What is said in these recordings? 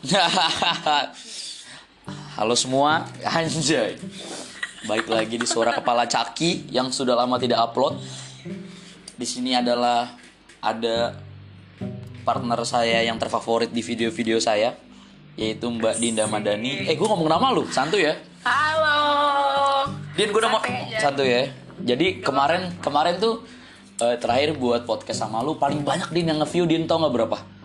Halo semua, anjay. Baik lagi di suara kepala Caki yang sudah lama tidak upload. Di sini adalah ada partner saya yang terfavorit di video-video saya, yaitu Mbak Dinda Madani. Eh, gue ngomong nama lu, santuy ya. Halo. Din, gue udah mau santuy ya. Jadi kemarin kemarin tuh eh, terakhir buat podcast sama lu paling banyak Din yang nge-view Din tau nggak berapa?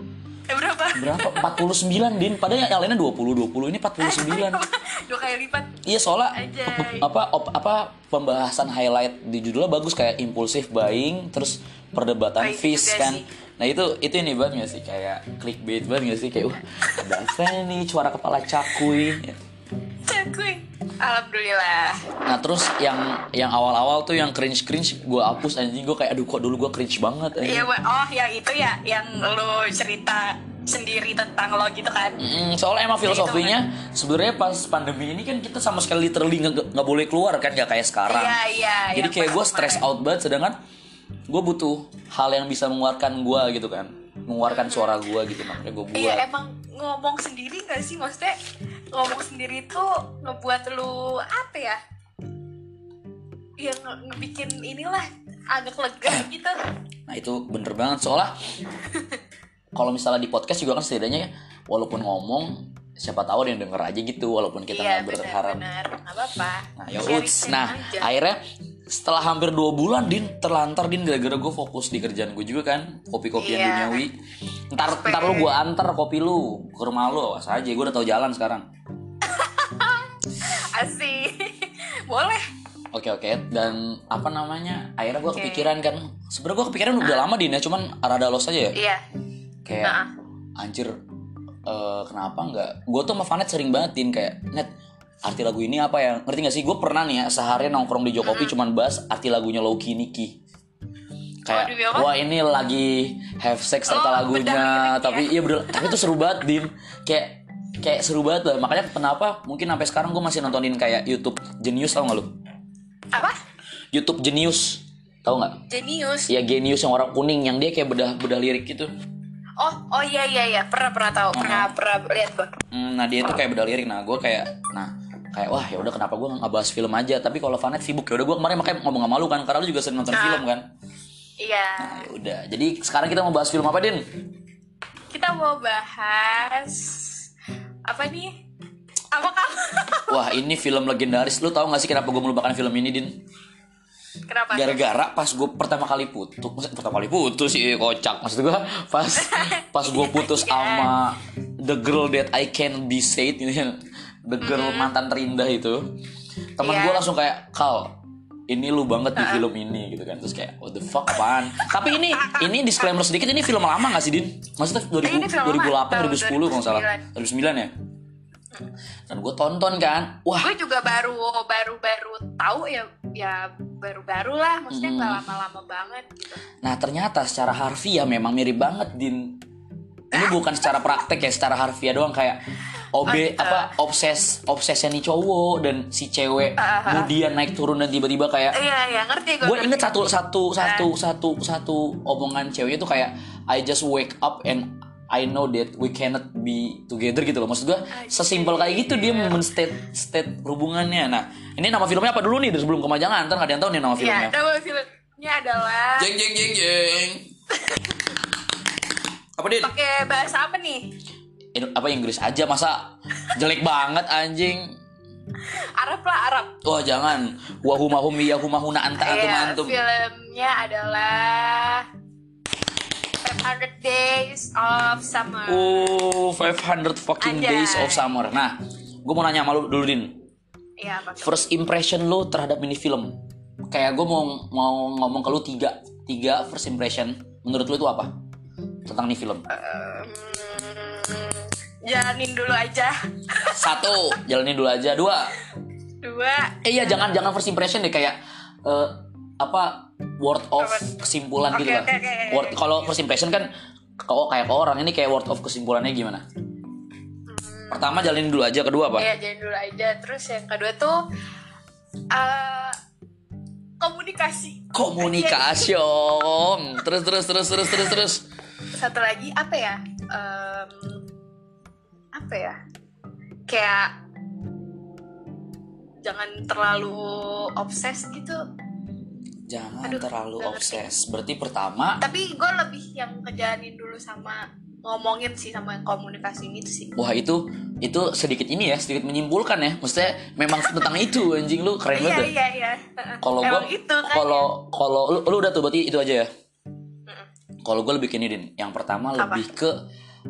Berapa? Berapa? 49 Din. Padahal yang lainnya 20 20 ini 49. Dua kali lipat. Iya soalnya apa op- apa pembahasan highlight di judulnya bagus kayak impulsif buying terus perdebatan Baik kan. sih. Nah itu itu ini banget gak sih kayak clickbait banget gak sih kayak wah ada apa nih suara kepala cakuy. Cakui. Alhamdulillah. Nah terus yang yang awal-awal tuh yang cringe cringe gue hapus anjing gue kayak aduh kok dulu gue cringe banget. Iya, oh yang itu ya yang lo cerita sendiri tentang lo gitu kan. Mm, soalnya emang filosofinya sebenarnya pas pandemi ini kan kita sama sekali literally nggak boleh keluar kan nggak kayak sekarang. Iya, iya, Jadi yang kayak gue stress out banget sedangkan gue butuh hal yang bisa mengeluarkan gue gitu kan, mengeluarkan suara gue gitu makanya gue buat. Iya emang ngomong sendiri gak sih maksudnya ngomong sendiri tuh ngebuat lu apa ya? Ya nge- ngebikin inilah agak lega gitu. Nah itu bener banget soalnya kalau misalnya di podcast juga kan setidaknya ya walaupun ngomong siapa tahu ada yang denger aja gitu walaupun kita iya nggak berharap. nggak apa-apa. Nah, ya uts. Nah, aja. akhirnya setelah hampir dua bulan din terlantar din gara-gara gue fokus di kerjaan gue juga kan kopi-kopian Iya. duniawi ntar ntar lu gue antar kopi lu ke rumah lu awas aja gue udah tahu jalan sekarang Asik. Boleh. oke oke dan apa namanya akhirnya gue Oke. kepikiran kan sebenarnya gue kepikiran udah lama din ya cuman rada los aja ya Iya. Kayak Nah. anjir eh, kenapa nggak? Gue tuh sama Vanet sering banget din kayak net arti lagu ini apa ya? Ngerti gak sih? Gue pernah nih ya seharian nongkrong di Jokopi cuman bahas arti lagunya Loki Niki kayak Oh, wah ini lagi have sex serta Oh, lagunya. bedah liriknya. tapi iya bener. Tapi itu seru banget din. Kayak kayak seru banget lah. Makanya kenapa mungkin sampai sekarang gue masih nontonin kayak YouTube Genius tau gak lu? Apa? YouTube Genius. Tau nggak? Genius. ya Genius yang warna kuning yang dia kayak bedah bedah lirik gitu Oh, oh iya iya iya, pernah pernah tahu, pernah pernah lihat gua. Hmm, nah dia itu kayak beda lirik nah gue kayak nah kayak wah ya udah kenapa gue nggak bahas film aja tapi kalau Vanet sibuk ya udah gue kemarin makanya ngomong sama lu kan karena lu juga sering nonton Ah. film kan Iya. nah ya udah jadi sekarang kita mau bahas film apa din Kita mau bahas apa nih? Apa kamu? wah ini film legendaris lu tahu gak sih kenapa gue melupakan film ini din Kenapa? gara-gara pas gue pertama kali putus maksud pertama kali putus sih kocak maksud gue pas pas gue putus Iya. sama the girl that I can be said ini the girl mantan terindah itu teman Iya. gue langsung kayak kal ini lu banget di film ini gitu kan terus kayak what the fuck apaan tapi ini ini disclaimer sedikit ini film lama gak sih din maksudnya 2000, Ini film lama. 2008 2010 kalau salah 2009. 2009 ya dan gue tonton kan wah Gue juga baru baru baru tahu ya ya baru-baru lah, maksudnya nggak lama-lama banget gitu. Nah ternyata secara harfiah memang mirip banget Din. Ini bukan secara praktek ya, secara harfiah doang kayak OB Oh, gitu. apa obses obsesnya nih cowok dan si cewek Ah, ah, ah. kemudian naik turun dan tiba-tiba kayak Iya iya ngerti gue. gue inget satu satu satu satu satu omongan ceweknya tuh kayak I just wake up and I know that we cannot be together gitu loh. Maksud gue sesimpel kayak gitu dia men-state state hubungannya. Nah ini nama filmnya apa dulu nih? Dari sebelum kemajangan ntar nggak ada yang tahu nih nama Iya, filmnya. nama filmnya adalah jeng jeng jeng jeng. Apa din? Pakai bahasa apa nih? Indo- apa Inggris aja masa? Jelek banget anjing. Arab lah Arab. wah jangan. Wahumahum yahumahuna anta antum Iya, antum. filmnya adalah 500 Days of Summer. oh 500 fucking Anjay. days of summer. Nah gue mau nanya sama lu dulu din. Iya, first impression lu terhadap ini film kayak gue mau mau ngomong ke lu tiga tiga first impression. Menurut lu itu apa? Tentang ini film Hmm, jalanin dulu aja. satu jalanin dulu aja. Dua. Dua, Eh iya jangan jangan first impression deh. Kayak eh, apa word of kesimpulan Oke, gitu lah. oke, oke, oke. Word kalau first impression kan kalau kayak ke orang ini kayak word of kesimpulannya gimana? Pertama jalanin dulu aja, kedua apa? ya jalanin dulu aja. Terus yang kedua tuh eh, komunikasi. Komunikasi. Terus terus terus terus terus terus. Satu lagi apa ya? Em, apa ya kayak jangan terlalu obses gitu Jangan Aduh, terlalu obses. Berarti pertama, tapi gue lebih yang ngejalanin dulu sama ngomongin sih sama yang komunikasi itu sih wah itu itu sedikit ini ya, sedikit menyimpulkan ya. Maksudnya memang tentang itu anjing lu keren iya banget. iya iya Kalau gua Emang itu kan kalau kalau lu, lu udah tuh berarti itu aja ya. Kalau gue lebih ke ini din. Yang pertama Apa? lebih ke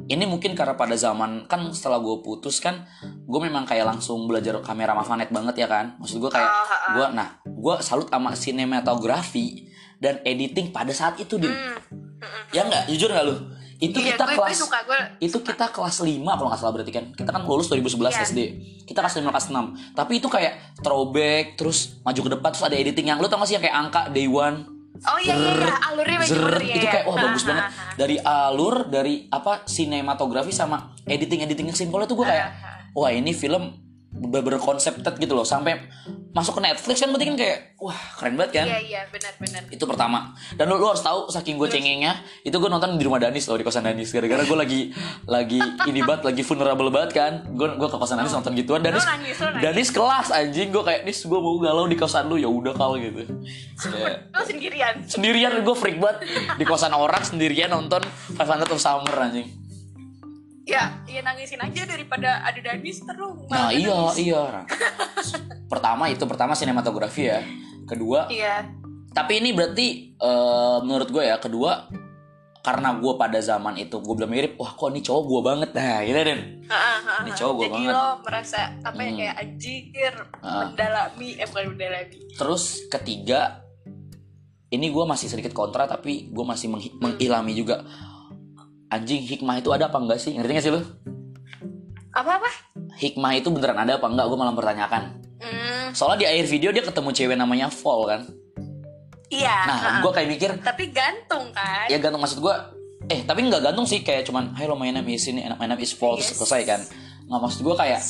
ini mungkin karena pada zaman kan setelah gue putus kan gue memang kayak langsung belajar kamera Mafanet banget ya kan? Maksud gue kayak Oh, gue nah gue salut sama sinematografi dan editing pada saat itu din. Hmm, ya nggak? Jujur nggak lu? Itu iya kita gue, kelas gue suka gue itu kita kelas 5 kalau nggak salah berarti kan? Kita kan lulus 2011 Iya. SD kita kelas 5 kelas 6 tapi itu kayak throwback terus maju ke depan terus ada editing yang lu tau gak sih yang kayak angka day one oh iya iya iya alurnya Zrrrt, banget ya itu kayak wah bagus ha, banget ha. dari alur dari apa sinematografi sama editing editing yang simpelnya tuh gue kayak Ha, ha. wah ini film bener-bener konsepted gitu loh. Sampai masuk ke Netflix kan berarti kan kayak wah keren banget kan? Iya iya benar-benar itu pertama. Dan lu, lu harus tahu saking gue cengengnya itu gue nonton di rumah Danis loh di kosan Danis. Gara-gara gue lagi lagi ini banget lagi vulnerable banget kan. Gue gue ke kosan Danis nonton gituan. Danis Lu nangis, lu nangis. Danis kelas anjing. Gue kayak nis gue mau galau di kosan lu. Ya udah kal gitu. Kayak, lo sendirian? Sendirian gue freak banget. Di kosan orang sendirian nonton 500 of Summer anjing ya ya nangisin aja daripada ada Danis terus nah iya nangis. iya. Pertama itu pertama sinematografi ya. Kedua iya. tapi ini berarti eh, menurut gue ya kedua karena gue pada zaman itu gue belum mirip wah kok ini cowok gue banget. Nah gitu Den. Ha, ha, Ini cowok jadi banget. lo merasa apa ya Hmm. kayak anjir mendalami eh bukan mendalami. Terus ketiga ini gue masih sedikit kontra tapi gue masih menghi- mengilami juga anjing hikmah itu ada apa enggak sih? Ngerti gak sih lu? Apa apa hikmah itu beneran ada apa enggak? Gue malah mempertanyakan. Hmm, soalnya di akhir video dia ketemu cewek namanya Vol kan? Iya nah ha. gue kayak mikir tapi gantung kan? ya gantung maksud gue eh tapi nggak gantung sih kayak cuman hey lo my name is ini my name is Vol Yes. selesai kan? Nggak maksud gue kayak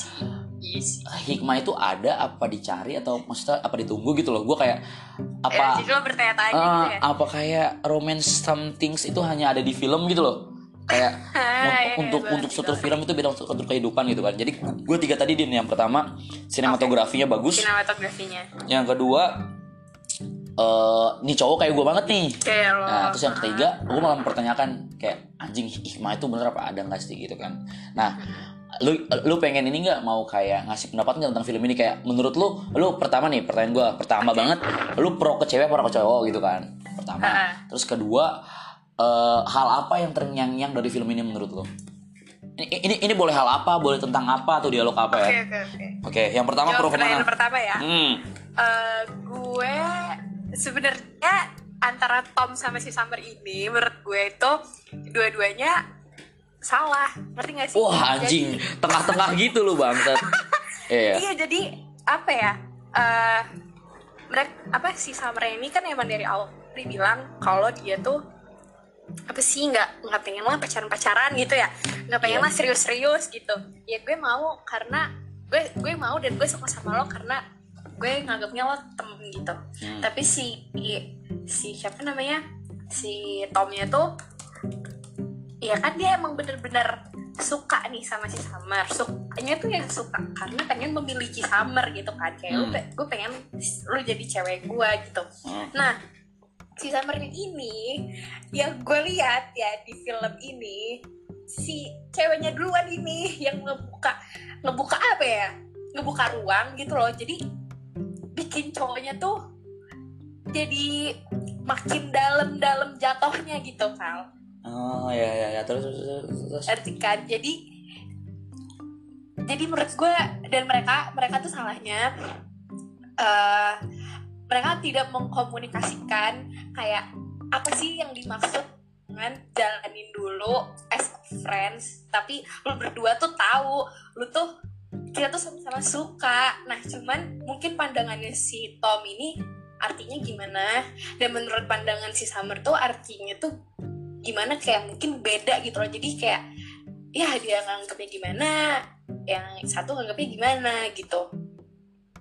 yes. hikmah itu ada apa dicari atau maksudnya apa ditunggu gitu loh? Gue kayak ya, apa jadi lo bertanya-tanya gitu ya? apa kayak romance somethings itu hanya ada di film gitu loh kayak Ah, un- iya, untuk iya, untuk benar. film itu beda untuk untuk kehidupan gitu kan. Jadi gue tiga tadi din. Yang pertama sinematografinya bagus. Sinematografinya. Yang kedua eh ini cowok kayak gue banget nih. Kayak lo. Nah, terus yang ketiga, gue malah mempertanyakan kayak anjing hikmah itu bener apa ada nggak sih? gitu kan. Nah, lu lu pengen ini nggak? Mau kayak ngasih pendapat nggak tentang film ini? Kayak menurut lu, lu pertama nih pertanyaan gue pertama banget, lu pro ke cewek pro ke cowok gitu kan. Pertama, Ha-ha. terus kedua eh, hal apa yang terngiang-ngiang dari film ini menurut lu? Ini, ini ini boleh hal apa, boleh tentang apa atau dialog apa ya? oke oke oke Oke, yang pertama Jawab pertanyaan ke mana? pertama ya Hmm, Eh, gue sebenarnya antara Tom sama si Summer ini menurut gue itu dua-duanya salah ngerti gak sih? wah anjing, tengah-tengah gitu lu bangsat. Iya. Iya jadi apa ya? eh mereka apa si Summer ini kan emang dari awal dibilang kalau dia tuh apa sih nggak nggak pengen lah pacaran pacaran gitu ya nggak pengen Iya. lah serius serius gitu ya gue mau karena gue gue mau dan gue suka sama lo karena gue nganggapnya lo temen gitu Hmm. tapi si si siapa namanya si Tomnya tuh ya kan dia emang bener-bener suka nih sama si Summer sukanya tuh yang suka karena pengen memiliki Summer gitu kan kayak Hmm. gue pengen lu jadi cewek gue gitu Hmm. nah si Summer ini yang gue lihat ya di film ini si ceweknya duluan ini yang ngebuka ngebuka apa ya ngebuka ruang gitu loh jadi bikin cowoknya tuh jadi makin dalam-dalam jatuhnya gitu kal Oh ya ya ya terus terus terus. terus. ngerti kan jadi jadi menurut gue dan mereka mereka tuh salahnya eh mereka tidak mengkomunikasikan kayak apa sih yang dimaksud dengan jalanin dulu as friends? Tapi lu berdua tuh tahu lu tuh kita tuh sama-sama suka. Nah cuman mungkin pandangannya si Tom ini artinya gimana? Dan menurut pandangan si Summer tuh artinya tuh gimana? Kayak mungkin beda gitu loh. Jadi kayak ya dia nganggapnya gimana? Yang satu nganggapnya gimana gitu.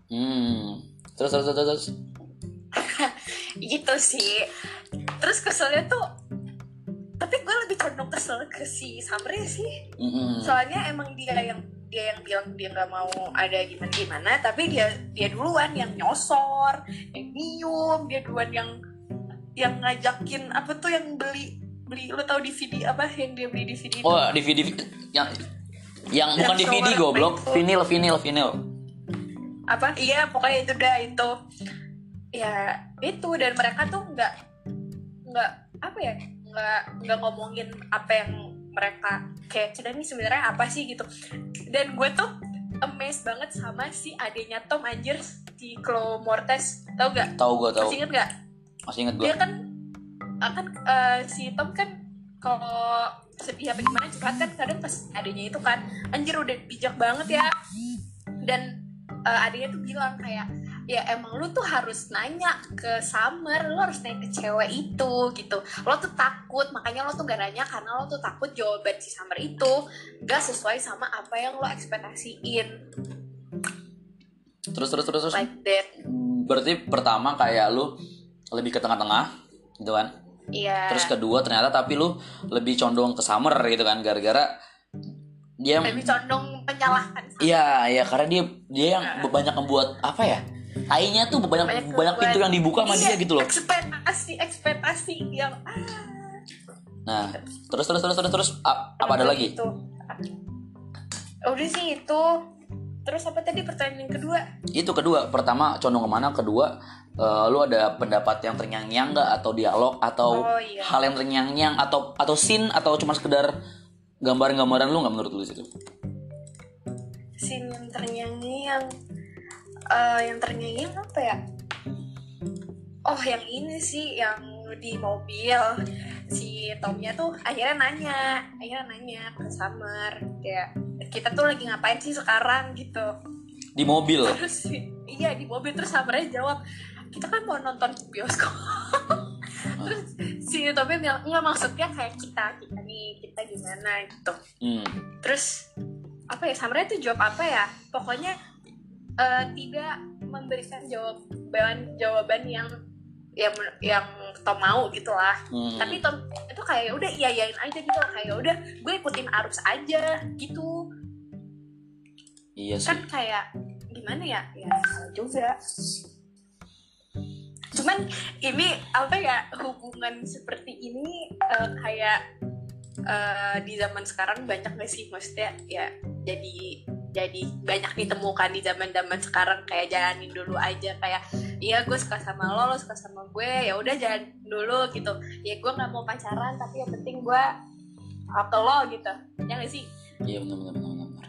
Hmm. Terus terus terus terus. gitu sih. Terus keselnya tuh tapi gue lebih condong kesel ke si Summer sih. Soalnya emang dia yang dia yang bilang dia nggak mau ada gimana gimana tapi dia dia duluan yang nyosor yang nyium dia duluan yang yang ngajakin apa tuh yang beli beli lo tau DVD apa? Yang dia beli DVD itu? Oh DVD yang yang bukan Yang DVD goblok. Itu. vinil vinil vinil apa? Iya pokoknya itu dah itu ya itu dan mereka tuh nggak nggak apa ya nggak nggak ngomongin apa yang mereka kayak cerita ini sebenarnya apa sih? gitu. Dan gue tuh amazed banget sama si adiknya Tom anjir si Chloe Mortes tau gak tahu gue tahu masih inget gak masih inget gue dia kan akan eh, si Tom kan kalau sedih apa gimana curhat kan kadang pas adanya itu kan anjir udah bijak banget ya. Dan eh, adanya tuh bilang kayak ya emang lu tuh harus nanya ke Summer lu harus nanya ke cewek itu gitu. Lo tuh takut makanya lo tuh gak nanya karena lo tuh takut jawaban si Summer itu gak sesuai sama apa yang lo ekspektasiin. Terus terus terus terus. Like that. Berarti pertama kayak lu lebih ke tengah-tengah gitu kan? Iya. Terus kedua ternyata tapi lu lebih condong ke summer gitu kan? Gara-gara dia lebih condong menyalahkan iya iya karena dia dia yang banyak membuat apa ya tainya tuh banyak banyak, Banyak pintu yang dibuka sama dia Iya, gitu loh. ekspektasi ekspektasi yang ah, nah terus terus terus terus terus a- apa ada lagi? itu udah sih itu. Terus apa tadi pertanyaan yang kedua? Itu kedua. Pertama condong ke mana kedua eh, lu ada pendapat yang terngiang-ngiang nggak? Atau dialog? Atau Oh, iya. hal yang terngiang-ngiang? Atau atau scene? Atau cuma sekedar gambaran-gambaran lu nggak menurut lu di situ? Scene yang terngiang-ngiang Eh, yang terngiang apa ya? Oh yang ini sih yang di mobil. Si Tomnya tuh akhirnya nanya akhirnya nanya ke Summer kayak kita tuh lagi ngapain sih sekarang? Gitu. Di mobil? Terus iya di mobil. Terus Summernya jawab kita kan mau nonton bioskop. Terus si Tommy bilang nggak maksudnya kayak kita kita nih kita gimana? Gitu. Hmm. terus apa ya Summernya tuh jawab apa ya? Pokoknya eh, tidak memberikan jawaban jawaban yang yang yang Tom mau gitu lah. Hmm. tapi Tom itu kayak "Ya udah iya iyain aja gitu kayak udah gue ikutin arus aja gitu. Iya sih. kan kayak gimana ya? Ya salah juga. Cuman ini apa ya hubungan seperti ini eh, kayak eh, di zaman sekarang banyak gak sih? Maksudnya ya jadi jadi banyak ditemukan di zaman zaman sekarang kayak jalanin dulu aja kayak iya gue suka sama lo lo suka sama gue ya udah jalan dulu gitu. Ya gue nggak mau pacaran tapi yang penting gue ke lo gitu. Ya gak sih? Iya benar benar benar benar.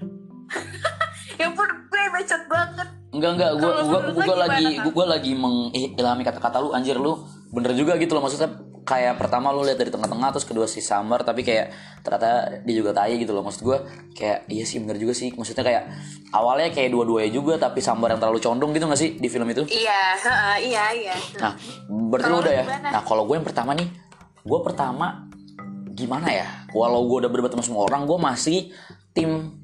ya pun gue bacot banget. Enggak enggak, lo gua gimana, lagi gua lagi mengilhami kata-kata lu anjir lu bener juga gitu loh maksudnya kayak pertama lu lihat dari tengah-tengah terus kedua si Summer tapi kayak ternyata dia juga tai gitu loh. Maksud gua kayak iya sih bener juga sih. Maksudnya kayak awalnya kayak dua-duanya juga tapi Summer yang terlalu condong gitu gak sih di film itu? Iya, heeh, iya, iya. nah berarti lu udah ya? gimana? nah kalau gue yang pertama nih gue pertama gimana ya? Walau gue udah berdebat sama semua orang gue masih tim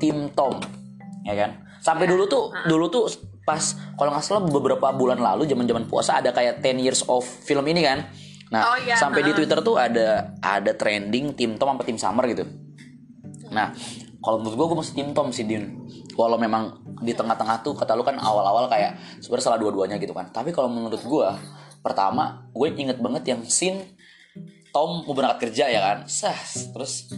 tim Tom ya kan? Sampai dulu tuh dulu tuh pas kalau nggak salah beberapa bulan lalu zaman zaman puasa ada kayak 10 years of film ini kan nah Oh, iya, sampai di. Twitter tuh ada ada trending tim Tom apa tim Summer gitu. Nah kalau menurut gue gue masih tim Tom sih Din. Walau memang di tengah-tengah tuh kata lu kan awal-awal kayak sebenarnya salah dua-duanya gitu kan. Tapi kalau menurut gue pertama gue inget banget yang scene Tom mau berangkat kerja ya kan? Sah terus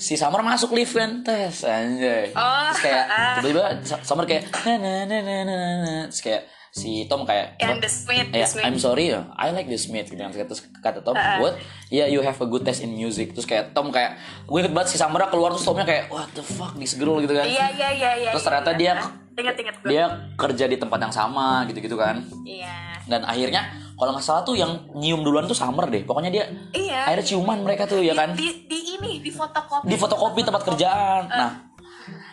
si Summer masuk lift kan? Tes anjay. Oh, terus kayak ah. tiba-tiba Summer kayak na na na na na na, na. terus kayak si Tom kayak? The Smith, The Ya, Smith. I'm sorry, I like this Smith gitu kan. Terus kata Tom, what? Yeah, you have a good taste in music. Terus kayak Tom kayak, gue inget banget si Summer keluar terus Tomnya kayak, what the fuck, this girl gitu kan. Iya, iya, iya, iya. Terus ternyata dia inget-inget gue. dia kerja di tempat yang sama gitu-gitu kan. Iya. Dan akhirnya kalau nggak salah tuh yang nyium duluan tuh Summer deh. Pokoknya dia Iya. akhirnya ciuman mereka tuh ya kan. Di, di ini, di fotokopi. Di fotokopi tempat kerjaan. Nah,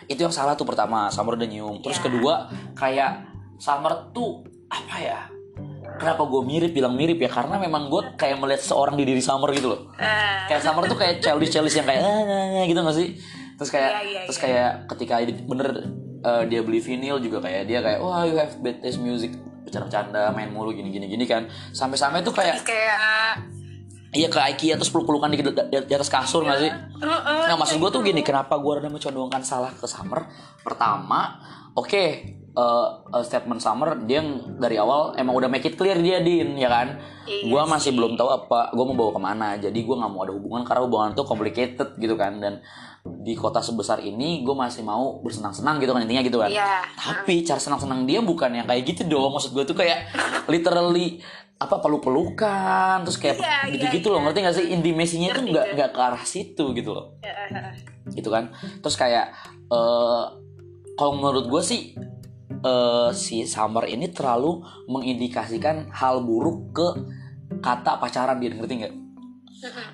itu yang salah tuh pertama, Summer udah nyium. Terus Iya. kedua kayak Summer tuh apa ya? Kenapa gue mirip bilang mirip ya? Karena memang gue kayak melihat seorang di diri Summer gitu loh. Eh, Kayak Summer tuh kayak childish childish yang kayak "Ah, ah, ah," gitu gak sih? Terus kayak Iya, iya, terus iya. kayak ketika ini bener eh, dia beli vinyl juga kayak dia kayak wah you have bad taste music bercanda-bercanda main mulu gini gini gini kan sampai-sampai tuh kayak kayak iya ke IKEA terus peluk-pelukan di, di, di atas kasur nggak sih Heeh, Nah maksud gue tuh gitu. gini, kenapa gue rada mencondongkan salah ke Summer? Pertama, oke, eh, eh, statement Summer dia yang dari awal emang udah make it clear dia din, ya kan? Iya gue masih belum tahu apa gue mau bawa ke mana, jadi gue nggak mau ada hubungan karena hubungan itu complicated gitu kan dan di kota sebesar ini gue masih mau bersenang-senang gitu kan intinya gitu kan. Iya. Tapi cara senang-senang dia bukan yang kayak gitu dong. Maksud gue tuh kayak literally apa peluk-pelukan terus kayak Iya, iya, gitu-gitu loh iya. ngerti gak sih intimasinya tuh nggak nggak ke arah situ gitu loh gitu kan terus kayak eh kalau menurut gue sih eh si Summer ini terlalu mengindikasikan hal buruk ke kata pacaran dia ngerti nggak?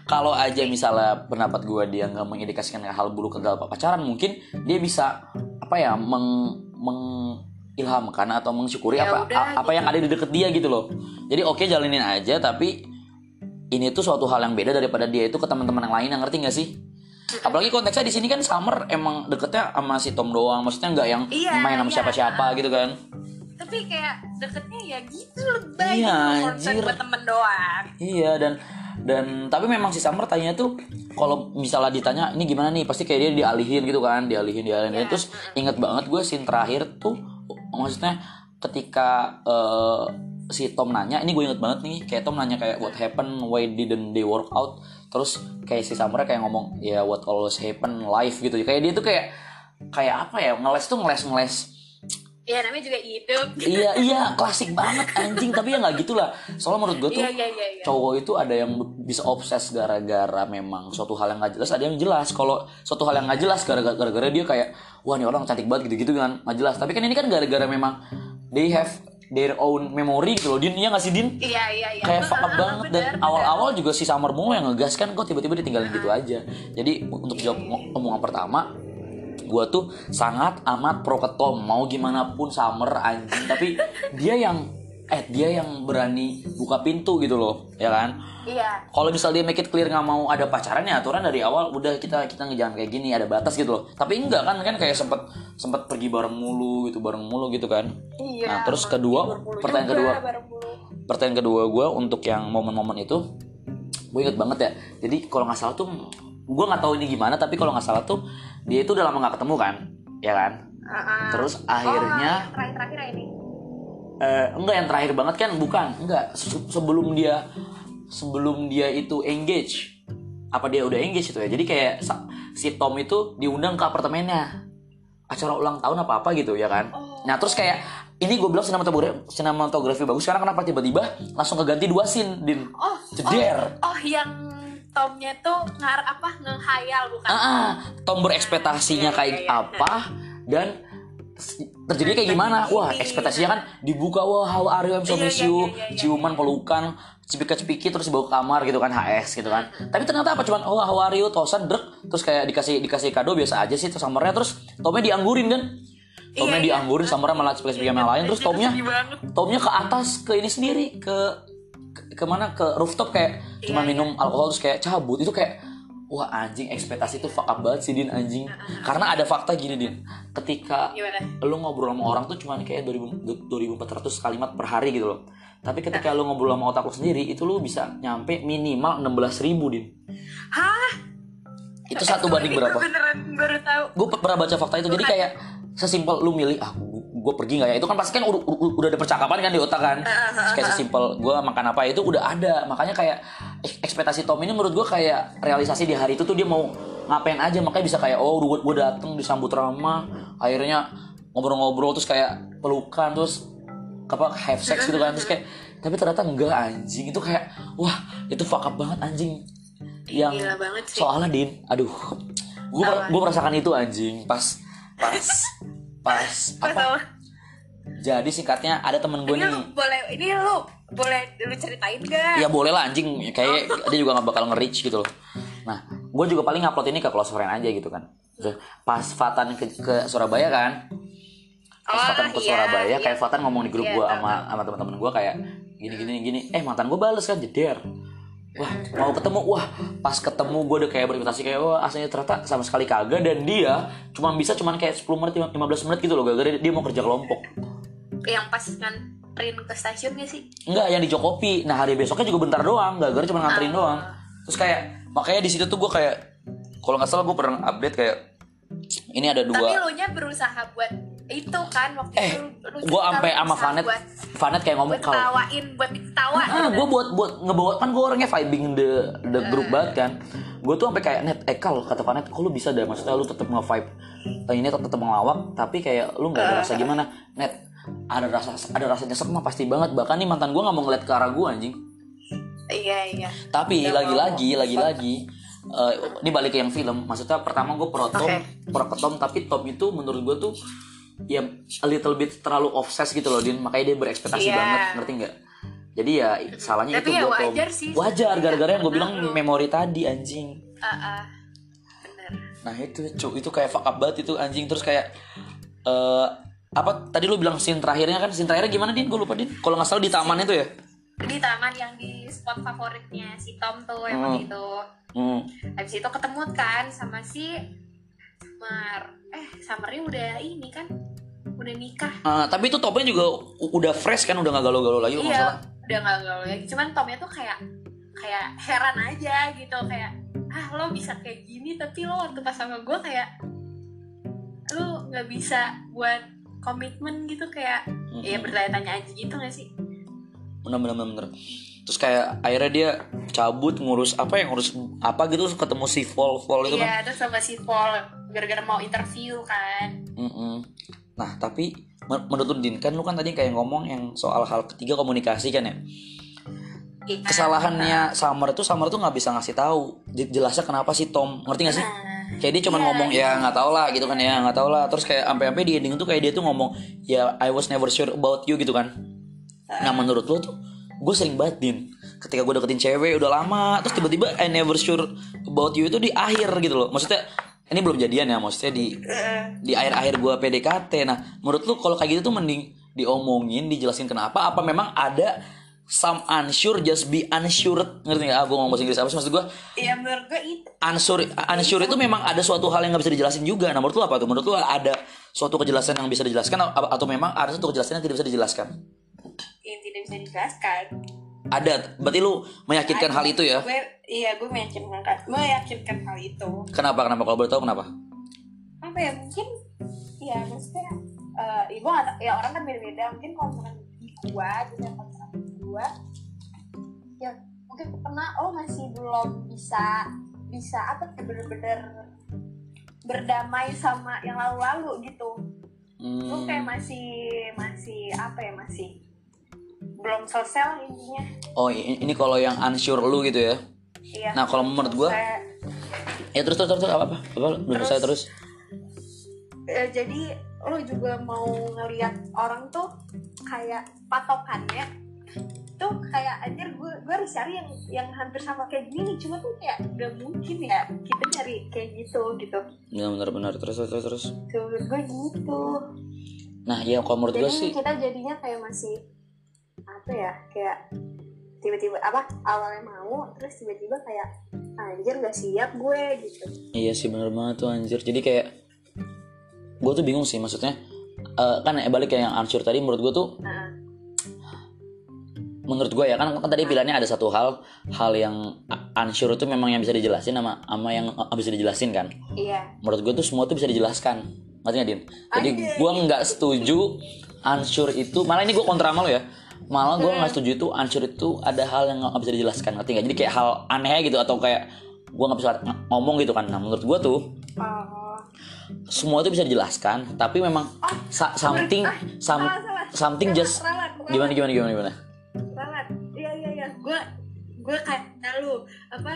Kalau aja misalnya pendapat gue dia nggak mengindikasikan hal buruk ke kata pacaran mungkin dia bisa apa ya meng, mengilhamkan atau mensyukuri Ya apa udah, a- apa yang ada di deket dia gitu loh. Jadi oke jalanin aja tapi ini tuh suatu hal yang beda daripada dia itu ke teman-teman yang lain yang ngerti nggak sih apalagi konteksnya di sini kan Summer emang deketnya sama si Tom doang maksudnya nggak yang Iya, main sama iya. siapa-siapa gitu kan Tapi kayak deketnya ya gitu lebay Iya, gitu buat temen doang. Iya dan dan tapi memang si Summer tanya tuh kalau misalnya ditanya ini gimana nih pasti kayak dia dialihin gitu kan dialihin dialihin Iya. terus inget banget gue scene terakhir tuh maksudnya ketika eh, si Tom nanya ini gue inget banget nih kayak Tom nanya kayak what happened? Why didn't they work out? Terus kayak si Summer kayak ngomong ya what always happen life gitu. Kayak dia tuh kayak kayak apa ya ngeles tuh ngeles ngeles. Ya namanya juga hidup. iya iya klasik banget anjing. Tapi ya nggak gitulah soalnya menurut gue tuh Iya iya iya. iya. cowok itu ada yang bisa obses gara-gara memang suatu hal yang nggak jelas. Ada yang jelas. Kalau suatu hal yang nggak jelas gara-gara gara-gara dia kayak wah ini orang cantik banget gitu-gitu kan. Nggak jelas. Tapi kan ini kan gara-gara memang they have their own memory gitu loh. Din iya nggak sih Din? Iya iya iya. kayak fuck up Bener, banget. Dan awal-awal juga si Summer mulu yang ngegas kan kok tiba-tiba ditinggalin gitu aja. Jadi untuk jawab omongan pertama gua tuh sangat amat pro ke Tom. Mau gimana pun Summer anjing. Tapi dia yang eh dia yang berani buka pintu gitu loh ya kan Iya. kalau misal dia make it clear nggak mau ada pacaran ya aturan dari awal udah kita kita jangan kayak gini ada batas gitu loh tapi enggak kan kan kayak sempet sempet pergi bareng mulu gitu bareng mulu gitu kan Iya. Nah, terus kedua, pertanyaan juga, kedua. pertanyaan kedua gue untuk yang momen-momen itu gue inget banget ya jadi kalau nggak salah tuh gue nggak tahu ini gimana tapi kalau nggak salah tuh dia itu udah lama nggak ketemu kan ya kan Heeh. terus Oh, akhirnya yang terakhir-terakhir ya ini. Eh, enggak yang terakhir banget kan bukan. Enggak Se- sebelum dia sebelum dia itu engage apa dia udah engage itu ya? Jadi kayak si Tom itu diundang ke apartemennya. Acara ulang tahun apa apa gitu ya kan? Nah terus kayak ini gue bilang sinematografi, sinematografi bagus. Karena kenapa tiba-tiba langsung keganti dua scene din? Oh. jeder Oh yang Tomnya tuh ngar apa ngehayal bukan? ah, ah, Tom berekspektasinya Iya, kayak iya, iya. apa dan terjadi kayak gimana? wah ekspektasinya kan dibuka wah how are you? I'm so Iya, miss iya, you. iya, ciuman pelukan cepika-cepiki terus dibawa ke kamar gitu kan HS gitu kan. Tapi ternyata apa? Cuman oh how are you? Tosan drek. Terus kayak dikasih dikasih kado biasa aja sih terus samarnya terus Tomnya dianggurin kan? Tomnya Iya, iya. dianggurin samarnya malah cepika yang lain terus Tomnya. Tomnya ke atas ke ini sendiri ke ke ke mana ke rooftop kayak cuma minum alkohol terus kayak cabut. Itu kayak wah anjing ekspektasi itu fuck up banget sih din anjing. Karena ada fakta gini din. Ketika Gimana? lu ngobrol sama orang tuh cuma kayak 2000 2400 kalimat per hari gitu loh. Tapi ketika lu ngobrol sama otak lu sendiri itu lu bisa nyampe minimal 16.000 ribu din. Hah? itu satu banding berapa? Beneran baru tahu. gue pernah baca fakta itu. Jadi kayak sesimpel lu milih ah gue pergi nggak ya? Itu kan pasti kan udah, udah ada percakapan kan di otak kan? Kayak sesimpel gue makan apa? Itu udah ada. Makanya kayak ek- ekspektasi Tom ini menurut gue kayak realisasi di hari itu tuh dia mau ngapain aja. Makanya bisa kayak oh gue gue dateng disambut ramah akhirnya ngobrol-ngobrol terus kayak pelukan terus apa have sex gitu kan. Terus kayak tapi ternyata enggak anjing. Itu kayak wah itu fuck up banget anjing. Yang banget sih. soalnya din aduh gue gue merasakan itu anjing. Pas pas pas apa. Jadi singkatnya ada temen gue Ini lu nih. boleh ini lu boleh lu ceritain gak? ya boleh lah anjing. Kayak dia juga nggak bakal nge-reach gitu loh. Nah gue juga paling upload ini ke close friend aja gitu kan. Terus pas Fatan ke, ke Surabaya kan. Pas Oh, Fatan ke iya, Surabaya iya. kayak Fatan ngomong di grup Iya, gue sama sama teman-teman gue kayak gini gini gini. Eh mantan gue bales kan jeder wah mau ketemu wah pas ketemu gue udah kayak berimitasi kayak wah aslinya ternyata sama sekali kagak dan dia cuma bisa cuman kayak 10 menit 15 menit gitu loh gara-gara dia mau kerja kelompok Yang pas kan nganterin ke stasiun gak sih Enggak, yang di Jokopi. Nah hari besoknya juga bentar doang, gak gara cuma nganterin Ah. doang. Terus kayak makanya di situ tuh gue kayak kalau nggak salah gue pernah update kayak ini ada tapi dua. lu nya berusaha buat itu kan waktu Eh, itu lu gue lu sama Vanet, Vanet kayak ngomong kalau ketawain buat diketawain ah gue buat buat ngebawa kan gue orangnya vibing the the group banget kan. Gue tuh sampai kayak net eh kata Vanet kok lu bisa deh maksudnya lu tetap nge-vibe eh, ini tetap ngelawak tapi kayak lu nggak ada Ah. rasa gimana. Net ada rasa ada rasa nyesek mah pasti banget. Bahkan nih mantan gue nggak mau ngeliat ke arah gue anjing. Iya iya. Tapi lagi-lagi lagi-lagi eh, ini balik ke yang film. Maksudnya pertama gue pro Tom Oke. pro ke Tom tapi Tom itu menurut gue tuh ya a little bit terlalu obses gitu loh Din. Makanya dia berekspektasi Iya. banget ngerti nggak? Jadi ya salahnya Tapi itu ya Tom wajar sih. Wajar sebenarnya, gara-gara yang gue bilang lu- memori tadi anjing. Ah, ah. bener. Nah itu cu itu kayak fuck up banget itu anjing. Terus kayak eh apa tadi lu bilang scene terakhirnya kan? Scene terakhirnya gimana Din? Gue lupa Din. Kalau nggak salah di taman itu ya? di taman yang di spot favoritnya si Tom tuh yang Hmm. itu. Hmm. habis itu ketemu kan sama si Summer eh Summernya udah ini kan udah nikah Ah, tapi itu topnya juga udah fresh kan udah nggak galau-galau lagi iya udah nggak gaul lagi cuman Tomnya tuh kayak kayak heran aja gitu kayak ah lo bisa kayak gini tapi lo waktu pas sama gue kayak lo nggak bisa buat komitmen gitu kayak Mm-mm. ya bertanya-tanya aja gitu gak sih bener bener bener, bener. Terus kayak akhirnya dia cabut ngurus apa yang ngurus apa gitu terus ketemu si Vol Vol itu kan. iya terus sama si Paul gara-gara mau interview kan. Mm-mm. nah tapi men- menurut Din kan lu kan tadi kayak ngomong yang soal hal ketiga komunikasi kan ya? Iya. kesalahannya Summer itu Summer tuh nggak bisa ngasih tahu Je- jelasnya kenapa sih Tom ngerti gak sih? Nah, kayak dia cuma Iya, ngomong ya nggak tahu lah gitu kan ya nggak tahu lah. Terus kayak sampai-sampai di ending tuh kayak dia tuh ngomong ya I was never sure about you gitu kan. Nah menurut lo tuh gue sering banget din ketika gue deketin cewek udah lama terus tiba-tiba I never sure about you itu di akhir gitu loh maksudnya ini belum jadian ya maksudnya di di akhir-akhir gue PDKT nah menurut lu kalau kayak gitu tuh mending diomongin dijelasin kenapa apa memang ada some unsure just be unsure ngerti nggak? Ah, gue ngomong bahasa Inggris apa sih maksud gue? Iya menurut gue itu unsure unsure itu memang ada suatu hal yang nggak bisa dijelasin juga. Nah, menurut lu apa tuh? Menurut lu ada suatu kejelasan yang bisa dijelaskan atau memang ada suatu kejelasan yang tidak bisa dijelaskan? Yang tidak bisa dijelaskan. Ada. Berarti lu meyakinkan hal itu ya? Gue iya gue meyakinkan meyakinkan hal itu. Kenapa? Kenapa? Kalau boleh tahu kenapa? Apa ya mungkin ya maksudnya eh ya nggak tahu- ya orang kan beda-beda mungkin kalau misalkan di gua gitu pacaran sama gua ya mungkin pernah oh masih belum bisa bisa apa ya bener-bener berdamai sama yang lalu-lalu gitu lu Hmm. kayak masih masih apa ya masih belum selesai intinya Oh, ini kalau yang unsure lu gitu ya? iya Nah, kalau menurut selesai. Ya terus terus terus, apa apa? Apa? Belum Terus- selesai terus. Eh, jadi lo juga mau ngelihat orang tuh kayak patokannya tuh kayak anjir gue gue harus cari yang yang hampir sama kayak gini cuma tuh kayak gak mungkin ya kita cari kayak gitu gitu Ya benar-benar terus terus terus. terus. menurut gue gitu Nah, ya kalau menurut jadi gue sih kita jadinya kayak masih apa ya kayak tiba-tiba apa awalnya mau terus tiba-tiba kayak anjir gak siap gue gitu Iya sih bener banget tuh anjir. Jadi kayak gue tuh bingung sih maksudnya. eh, kan ya, balik kayak yang unsure tadi menurut gue tuh menurut gue ya kan, kan tadi pilihannya ada satu hal hal yang unsure itu memang yang bisa dijelasin sama sama yang nggak bisa dijelasin kan. iya Menurut gue tuh semua tuh bisa dijelaskan. Ngerti nggak, Din? Jadi gue nggak setuju unsure itu malah ini gue kontra sama lo ya. Malah gue nggak setuju itu unsure itu ada hal yang nggak bisa dijelaskan. Ngerti nggak? Jadi kayak hal aneh gitu atau kayak gue nggak bisa ng- ngomong gitu kan. Nah menurut gue tuh oh semua itu bisa dijelaskan tapi memang sa- something some- salah, salah. something Ralat, just ralat, gimana gimana gimana gimana banget iya iya iya gue gue kayak lu apa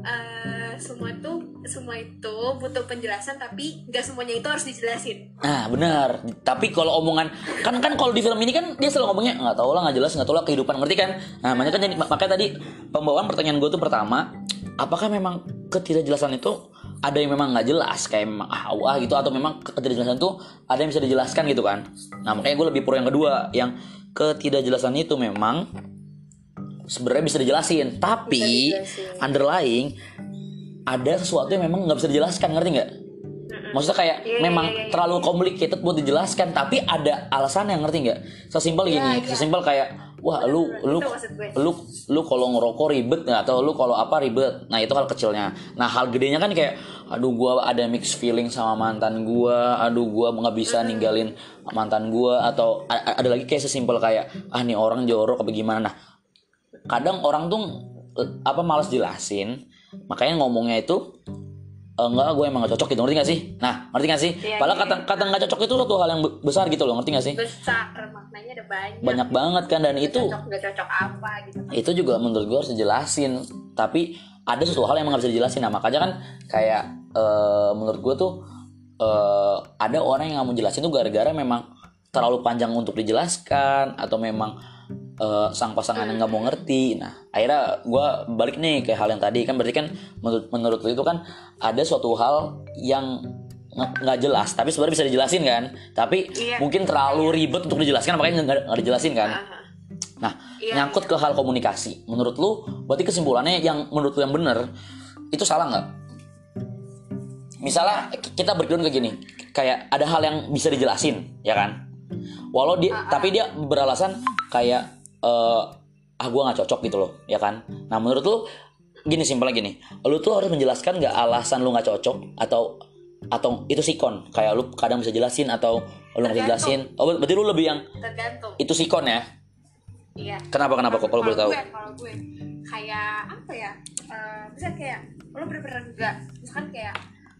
eh, semua tuh semua itu butuh penjelasan tapi nggak semuanya itu harus dijelasin. Nah benar. Tapi kalau omongan kan kan kalau di film ini kan dia selalu ngomongnya nggak tahu lah nggak jelas nggak tahu lah kehidupan. Ngerti kan? Nah makanya kan jadi makanya tadi pembawaan pertanyaan gue tuh pertama apakah memang ketidakjelasan itu ada yang memang nggak jelas? Kayak memang ah wah gitu. Atau memang ketidakjelasan tuh ada yang bisa dijelaskan gitu kan? Nah makanya gue lebih pro yang kedua yang ketidakjelasan itu memang sebenarnya bisa dijelasin. Tapi Bisa dijelasin. underlying ada sesuatu yang memang nggak bisa dijelaskan ngerti nggak? Maksudnya kayak Iya, iya, memang iya, iya. terlalu complicated buat dijelaskan tapi ada alasan yang ngerti nggak? Sesimpel Iya, gini iya. sesimpel kayak wah lu lu Itu maksud gue. lu lu kalau ngerokok ribet nggak? Atau lu kalau apa ribet? Nah itu hal kecilnya. Nah hal gedenya kan kayak aduh gua ada mix feeling sama mantan gua aduh gua nggak bisa ninggalin mantan gua atau ada lagi kayak sesimpel kayak ah nih orang jorok apa gimana? Nah kadang orang tuh apa malas jelasin. Makanya ngomongnya itu "Eh, enggak gue emang gak cocok gitu. Ngerti gak sih? Nah ngerti gak sih? Iya, padahal iya, kata kata nggak cocok itu suatu hal yang be- besar gitu loh. Ngerti gak sih? Besar maknanya ada banyak. Banyak banget kan dan itu cocok nggak cocok apa gitu. itu juga menurut gue harus dijelasin. Tapi ada sesuatu hal yang emang gak bisa dijelasin. Nah makanya kan kayak eh, menurut gue tuh eh, ada orang yang nggak mau jelasin tuh gara-gara memang terlalu panjang untuk dijelaskan atau memang eh, sang pasangan yang nggak mau ngerti nah akhirnya gue balik nih ke hal yang tadi kan berarti kan menurut menurut lu itu kan ada suatu hal yang nggak jelas tapi sebenarnya bisa dijelasin kan tapi Iya. mungkin terlalu ribet untuk dijelaskan makanya nggak dijelasin kan. Nah, Iya, nyangkut ke hal komunikasi. Menurut lu, berarti kesimpulannya yang menurut lu yang benar itu salah nggak? Misalnya kita berkenan kayak gini, kayak ada hal yang bisa dijelasin, ya kan? Walau dia, tapi dia beralasan kayak eh ah gue nggak cocok gitu loh, ya kan? Nah menurut lu gini simpelnya gini, lu tuh harus menjelaskan nggak alasan lu nggak cocok atau atau itu sikon kayak lu kadang bisa jelasin atau lu nggak bisa jelasin. Oh ber- berarti lu lebih yang tergantung itu sikon ya? iya Kenapa kenapa kok kalau boleh tahu? kalau gue kayak apa ya eh bisa kayak lo bener-bener enggak misalkan kayak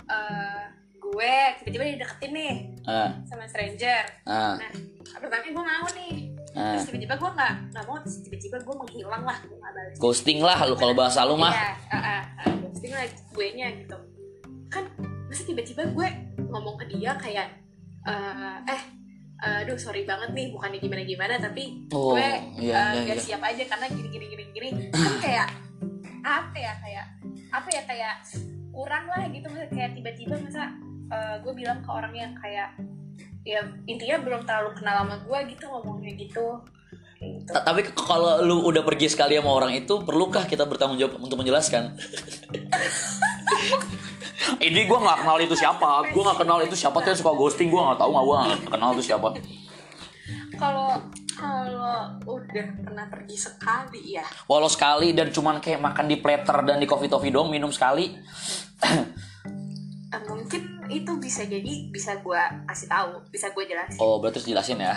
eh gue tiba-tiba dideketin nih Ah, sama stranger ah, nah pertama gue mau nih ah. terus tiba-tiba gue nggak nggak mau terus tiba-tiba gue menghilang lah gue nggak balas Ghosting lah lu kalau bahasa lu mah. Iya, ah, ah, ghosting lah gue nya gitu. Kan masa tiba-tiba gue ngomong ke dia kayak eh eh aduh sorry banget nih bukannya gimana gimana tapi Oh, gue iya, eh, iya, gak iya. siap aja karena gini gini gini gini kan kayak apa ya kayak apa ya kayak kurang lah gitu kayak tiba-tiba masa eh, gue bilang ke orang yang kayak ya intinya belum terlalu kenal sama gue gitu ngomongnya gitu gitu. Tapi kalau lu udah pergi sekali sama orang itu, perlukah kita bertanggung jawab untuk menjelaskan? Ini gue nggak kenal itu siapa, gue nggak kenal itu siapa tuh yang suka ghosting, gue nggak tahu nggak gue nggak kenal itu siapa. kalau kalau udah pernah pergi sekali ya Walau sekali dan cuman kayak makan di platter dan di coffee toffee dong, minum sekali. eh, mungkin itu bisa jadi bisa gue kasih tahu bisa gue jelasin Oh berarti harus jelasin ya.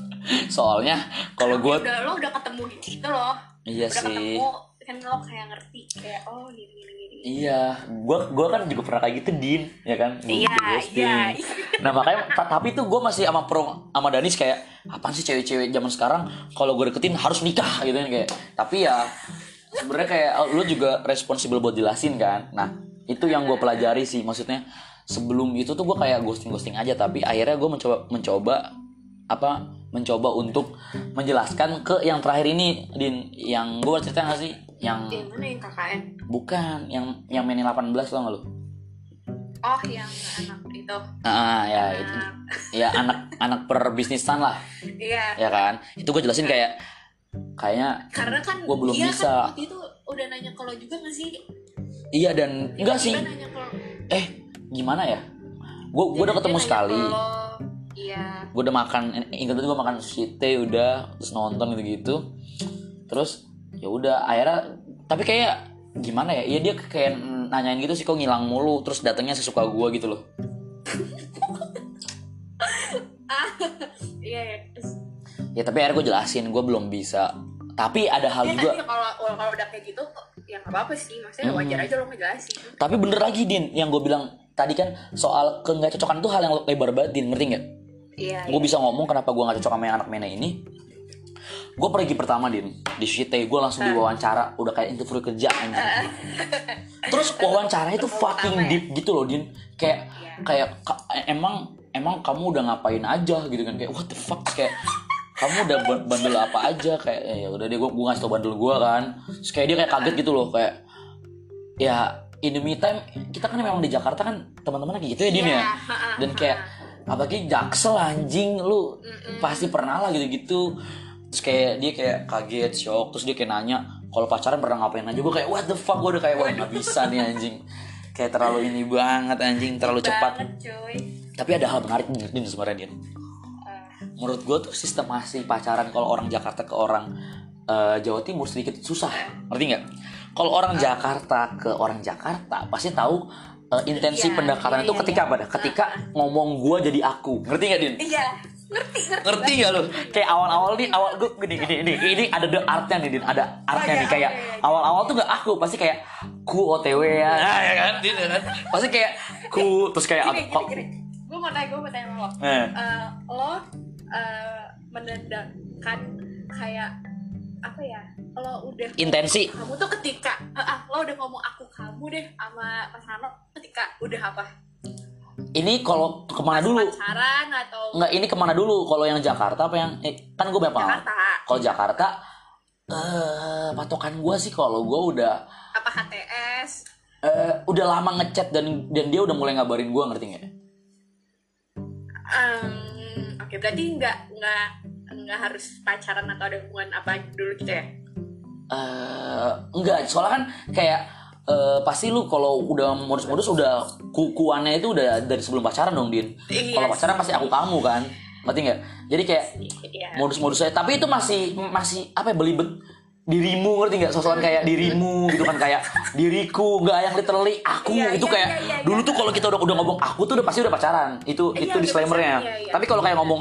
Soalnya kalau gue, udah lo udah ketemu di situ loh iya udah sih. ketemu kan lo kayak ngerti kayak oh gini gini gini Iya, gua gua kan juga pernah kayak gitu din, ya kan? Iya, ghosting. iya. Nah makanya ta- tapi tuh gue masih sama pro sama Danis kayak apaan sih cewek-cewek zaman sekarang kalau gue deketin harus nikah gitu kan kayak. Tapi ya sebenarnya kayak lu juga responsibel buat jelasin kan. Nah itu yang gue pelajari sih maksudnya sebelum itu tuh gue kayak ghosting ghosting aja tapi akhirnya gue mencoba mencoba apa mencoba untuk menjelaskan ke yang terakhir ini din. Yang gue cerita gak sih? Yang yang mana? Yang KKN bukan yang yang mainin 18 tau gak lu? Oh yang anak itu. Ah ya itu. Anak- ya anak anak perbisnisan lah. Iya. Ya kan? Itu gue jelasin kayak kayaknya karena kan Gua belum dia bisa. kan waktu itu udah nanya kalau juga nggak sih? Iya dan enggak sih. eh gimana ya? Gue gue udah ketemu sekali. iya. Gue udah makan ingat tuh gue makan sushi teh udah terus nonton gitu gitu terus ya udah akhirnya tapi kayak gimana ya? Iya dia kayak nanyain gitu sih kok ngilang mulu terus datangnya sesuka gue gitu loh. Iya iya. Terus, ya tapi akhirnya gue jelasin gue belum bisa. Tapi ada hal ya juga. kalau kalau udah kayak gitu ya nggak apa-apa sih. Maksudnya Hmm. wajar aja lo ngejelasin. Tapi bener lagi Din, yang gue bilang tadi kan soal ke nggak cocokan tuh hal yang lebar banget Din, ngerti nggak? iya Gue bisa ngomong kenapa gue nggak cocok sama yang anak mena ini. Gue pergi pertama Din, di Shite gue langsung diwawancara, udah kayak interview kerja anjing. Terus wawancara itu fucking ya? deep gitu loh Din, kayak Iya. kayak ka- emang emang kamu udah ngapain aja gitu kan? Kayak what the fuck? Kayak kamu udah ba- bandel apa aja? Kayak ya udah deh gue gue ngasih tau bandel gue kan. Terus kayak dia kayak kaget gitu loh kayak ya in the meantime kita kan memang di Jakarta kan teman-teman kayak gitu ya Din Iya, ya? dan kayak apalagi jaksel anjing lu Mm-mm. pasti pernah lah gitu-gitu. Terus kayak dia kayak kaget shock. Terus dia kayak nanya kalau pacaran pernah ngapain? Aja gue kayak what the fuck gue udah kayak wah nggak bisa nih anjing. Kayak terlalu ini banget anjing terlalu cepat. cuy. Tapi ada hal menarik nih Din sebenarnya Din. Eh, menurut gue tuh sistem masih pacaran kalau orang Jakarta ke orang eh, Jawa Timur sedikit susah. Ngerti nggak kalau orang Jakarta ke orang Jakarta pasti tahu eh, intensi Iya, pendekatan iya, itu iya, ketika iya. apa? Dah ketika ngomong gue jadi aku. Ngerti nggak Din? Iya ngerti ngerti. Ngerti gak lu? Kayak awal-awal nih awal gue gini gini ini ini ada the artnya nih Din. Ada artnya iya, nih. kayak awal-awal tuh gak aku pasti kayak ku otw ya. Nah, ya kan? Din ya kan? Pasti kayak ku terus kayak gini kok gini gini. Gue mau tanya gue mau tanya sama lo. Eh. Eh, lo eh, menandakan kayak apa ya lo udah intensi kamu tuh ketika eh, ah, lo udah ngomong aku kamu deh sama Mas Rano ketika udah apa ini kalau ke mana dulu pacaran atau Enggak, ini ke mana dulu? Kalau yang Jakarta apa yang eh, kan gue pengalaman. Jakarta Kalau Jakarta eh patokan gue sih kalau gue udah apa HTS eh, udah lama ngechat dan dan dia udah mulai ngabarin gue ngerti nggak? Em, oke berarti nggak nggak nggak harus pacaran atau ada hubungan apa dulu gitu ya Eh enggak, soalnya kan kayak eh, pasti lu kalau udah modus-modus udah kukuannya itu udah dari sebelum pacaran dong din. Iya Kalau pacaran pasti aku kamu kan, ngerti nggak? Jadi kayak iya. modus-modusnya tapi itu masih masih apa ya belibet dirimu ngerti nggak? Sosokan kayak dirimu gitu kan kayak diriku nggak yang literally aku. Iya, itu iya, kayak iya, iya, dulu tuh kalau kita udah udah ngomong aku tuh udah pasti udah pacaran. Itu Iya, itu disclaimernya. iya, iya. tapi kalau kayak ngomong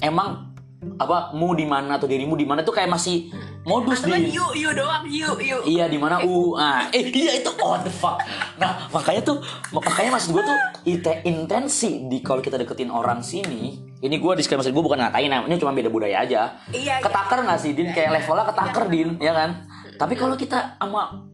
emang apa mu di mana atau dirimu di mana tuh kayak masih modus di yuk yuk doang yuk yuk Iya di mana u ah. Eh iya itu what the fuck. Nah makanya tuh makanya maksud gue tuh ite intensi di kalau kita deketin orang sini ini gue disclaimer gue bukan ngatain ini cuma beda budaya aja. Iya, iya. ketaker nggak sih din? Kayak levelnya ketaker din ya kan? Tapi kalau kita sama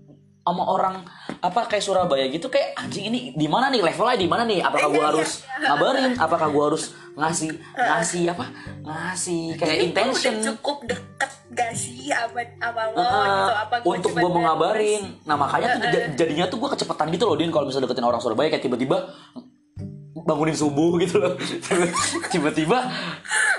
sama orang apa kayak Surabaya gitu kayak anjing ini di mana nih? Levelnya di mana nih? Apakah gue Iya, harus ngabarin? Apakah gue harus ngasih ngasih apa? Ngasih kayak Ini intention. udah cukup deket gak sih sama, sama lo gitu apa gua untuk gue mau nulis? ngabarin. Nah makanya tuh ja- jadinya tuh gue kecepatan gitu loh din kalau misalnya deketin orang Surabaya kayak tiba-tiba bangunin subuh gitu loh. Tiba-tiba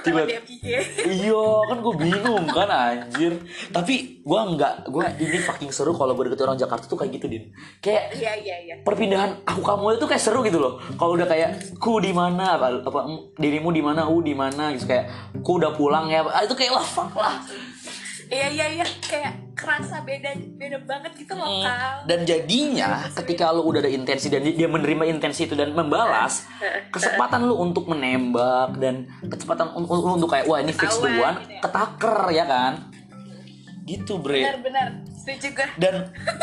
tiba DMIG. iya. kan gue bingung kan anjir. Tapi gue nggak gue ini fucking seru kalau gue deketin orang Jakarta tuh kayak gitu din. Kayak iya iya iya. perpindahan aku kamu itu kayak seru gitu loh. Kalau udah kayak ku di mana? Apa, apa dirimu di mana? U di mana? Gitu kayak ku udah pulang ya. Ah, itu kayak wah fuck lah iya iya iya. Kayak kerasa beda beda banget gitu loh kal dan jadinya ketika lu udah ada intensi dan dia menerima intensi itu dan membalas kesempatan lu untuk menembak dan un- untuk kayak wah ini fix duluan gitu ya. ketaker ya kan? Gitu bre. Benar benar setuju gue dan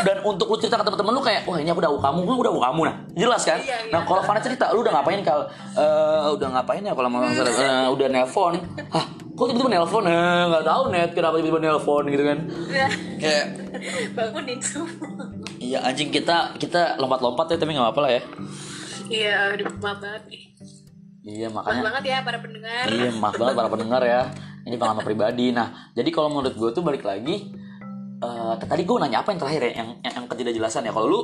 dan untuk lu cerita ke teman-teman lu kayak wah ini aku udah aku kamu gue udah aku kamu nah. Jelas kan? Iya, iya. nah kalau Fana cerita lu udah ngapain kal Eh, udah ngapain ya kalau mau Eh, udah nelpon. Hah kok tiba-tiba nelpon? Eh nggak tahu net kenapa tiba-tiba nelpon? Gitu kan. Udah, kayak bangunin semua iya anjing kita kita lompat-lompat ya tapi nggak apa-apa lah ya. Iya udah maaf banget nih. Iya maaf makanya. banget ya para pendengar. Iya, maaf banget para pendengar ya. Ini pengalaman pribadi. Nah, jadi kalau menurut gue tuh balik lagi. Eh, tadi gue nanya apa yang terakhir ya, yang yang, yang ketidakjelasan ya. Kalau lu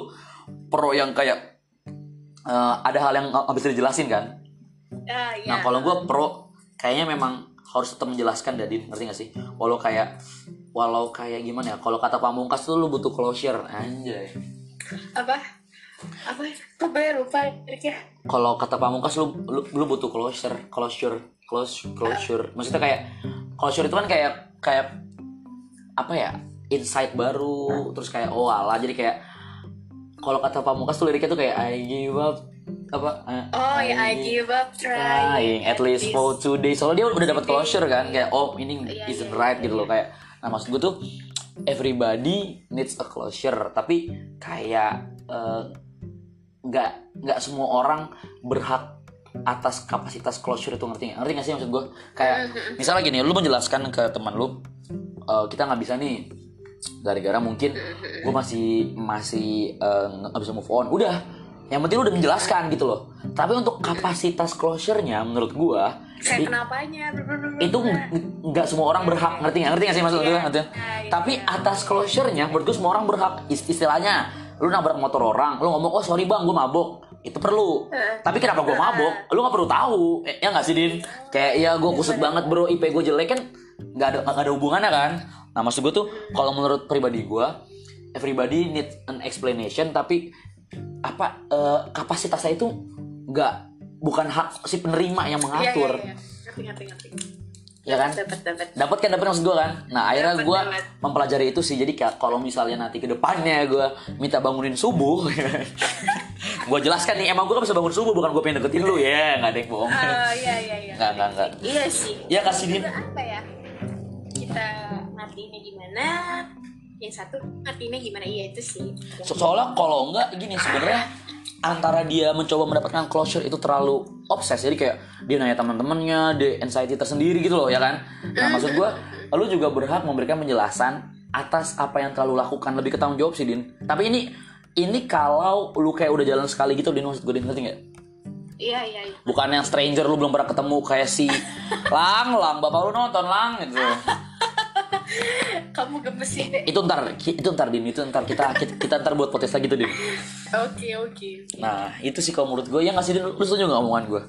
pro yang kayak eh, ada hal yang nggak bisa dijelasin kan. ah, iya. Nah, kalau gue pro kayaknya memang harus tetap menjelaskan Dadin, ngerti gak sih? Walau kayak walau kayak gimana ya? Kalau kata Pamungkas tuh lu butuh closure, anjay. apa apa kok gue lupa liriknya kalau kata pamungkas lu, lu lu butuh closure closure close closure maksudnya kayak closure itu kan kayak kayak apa ya insight baru terus kayak oh alah jadi kayak kalau kata pamungkas tuh liriknya tuh kayak I give up apa eh, oh ya I give up trying at least for today. Soalnya dia udah dapat closure kan kayak oh ini Iya, isn't iya, right gitu loh kayak nah maksud gue tuh everybody needs a closure tapi kayak eh, nggak nggak semua orang berhak atas kapasitas closure itu ngerti nggak? Ngerti nggak sih maksud gue kayak misalnya gini lu menjelaskan ke teman lu eh, kita nggak bisa nih gara-gara mungkin gue masih masih eh, nggak bisa move on. Udah yang penting lu udah menjelaskan gitu loh. Tapi untuk kapasitas closure-nya menurut gue kayak kenapanya? itu ng- nggak semua orang berhak. Ngerti nggak? Ngerti nggak sih maksud gue Iya. Ngerti? Iya, iya. tapi atas closure-nya menurut gue semua orang berhak. Ist- istilahnya lu nabrak motor orang lu ngomong oh sorry bang gue mabok. Itu perlu. Tapi kenapa gue mabok? Lu nggak perlu tahu. Eh, ya nggak sih din? Kayak ya gue kusut banget bro. Ip gue jelek kan nggak ada nggak ada hubungannya kan nah maksud gue tuh kalau menurut pribadi gue everybody need an explanation tapi apa eh, kapasitasnya itu nggak bukan hak si penerima yang Iya, mengatur iya, iya. Ngerti, ngerti, ngerti. ya kan Dapat, dapat. dapat kan dapat maksud gue kan nah akhirnya gue mempelajari itu sih jadi kayak kalau misalnya nanti ke depannya gue minta bangunin subuh gue jelaskan nih emang gue kan bisa bangun subuh bukan gue pengen deketin lu ya nggak ada yang bohong Oh, iya, iya, iya. nggak nggak nggak Iya sih. ya kasih dia apa ya? Ngertiinnya gimana? Yang satu ngertiinnya gimana? Iya itu sih. So- soalnya kalau enggak gini sebenarnya antara dia mencoba mendapatkan closure itu terlalu obses jadi kayak dia nanya teman-temannya dia anxiety tersendiri gitu loh ya kan nah maksud gue lu juga berhak memberikan penjelasan atas apa yang telah lu lakukan lebih ke tanggung jawab sih din tapi ini ini kalau lu kayak udah jalan sekali gitu din maksud gue din ngerti nggak Iya, iya, iya. bukan yang stranger lu belum pernah ketemu kayak si lang lang bapak lu nonton lang gitu Kamu gemesin itu ntar itu ntar din itu ntar kita kita, kita ntar buat podcast lagi tuh din Oke, oke. Nah itu sih kalau menurut gue ya ngasih lu setuju nggak omongan gue?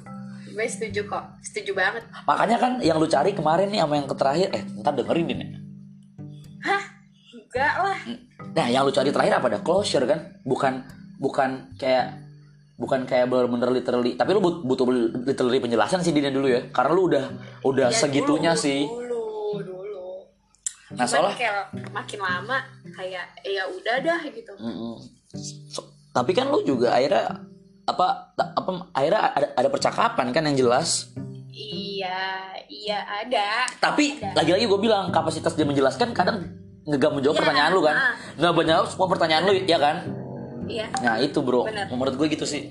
Gue setuju kok. Setuju banget. Makanya kan yang lu cari kemarin nih sama yang terakhir eh ntar dengerin din ya. Hah? Enggak lah. Nah yang lu cari terakhir apa ada closure kan? Bukan bukan kayak bukan kayak bener-bener literally tapi lu but- butuh literally penjelasan sih Din dulu ya karena lu udah udah Ya, segitunya dulu, sih. Nah soalnya kayak makin lama kayak ya udah dah gitu. Mm-mm. So- tapi kan lu juga akhirnya apa apa akhirnya ada, ada percakapan kan yang jelas Iya, iya ada. Tapi lagi-lagi gue bilang kapasitas dia menjelaskan kadang nggak menjawab Iya, pertanyaan lu kan, ah. nggak menjawab semua pertanyaan lu ya kan. Iya. Nah itu bro, Bener. menurut gue gitu sih.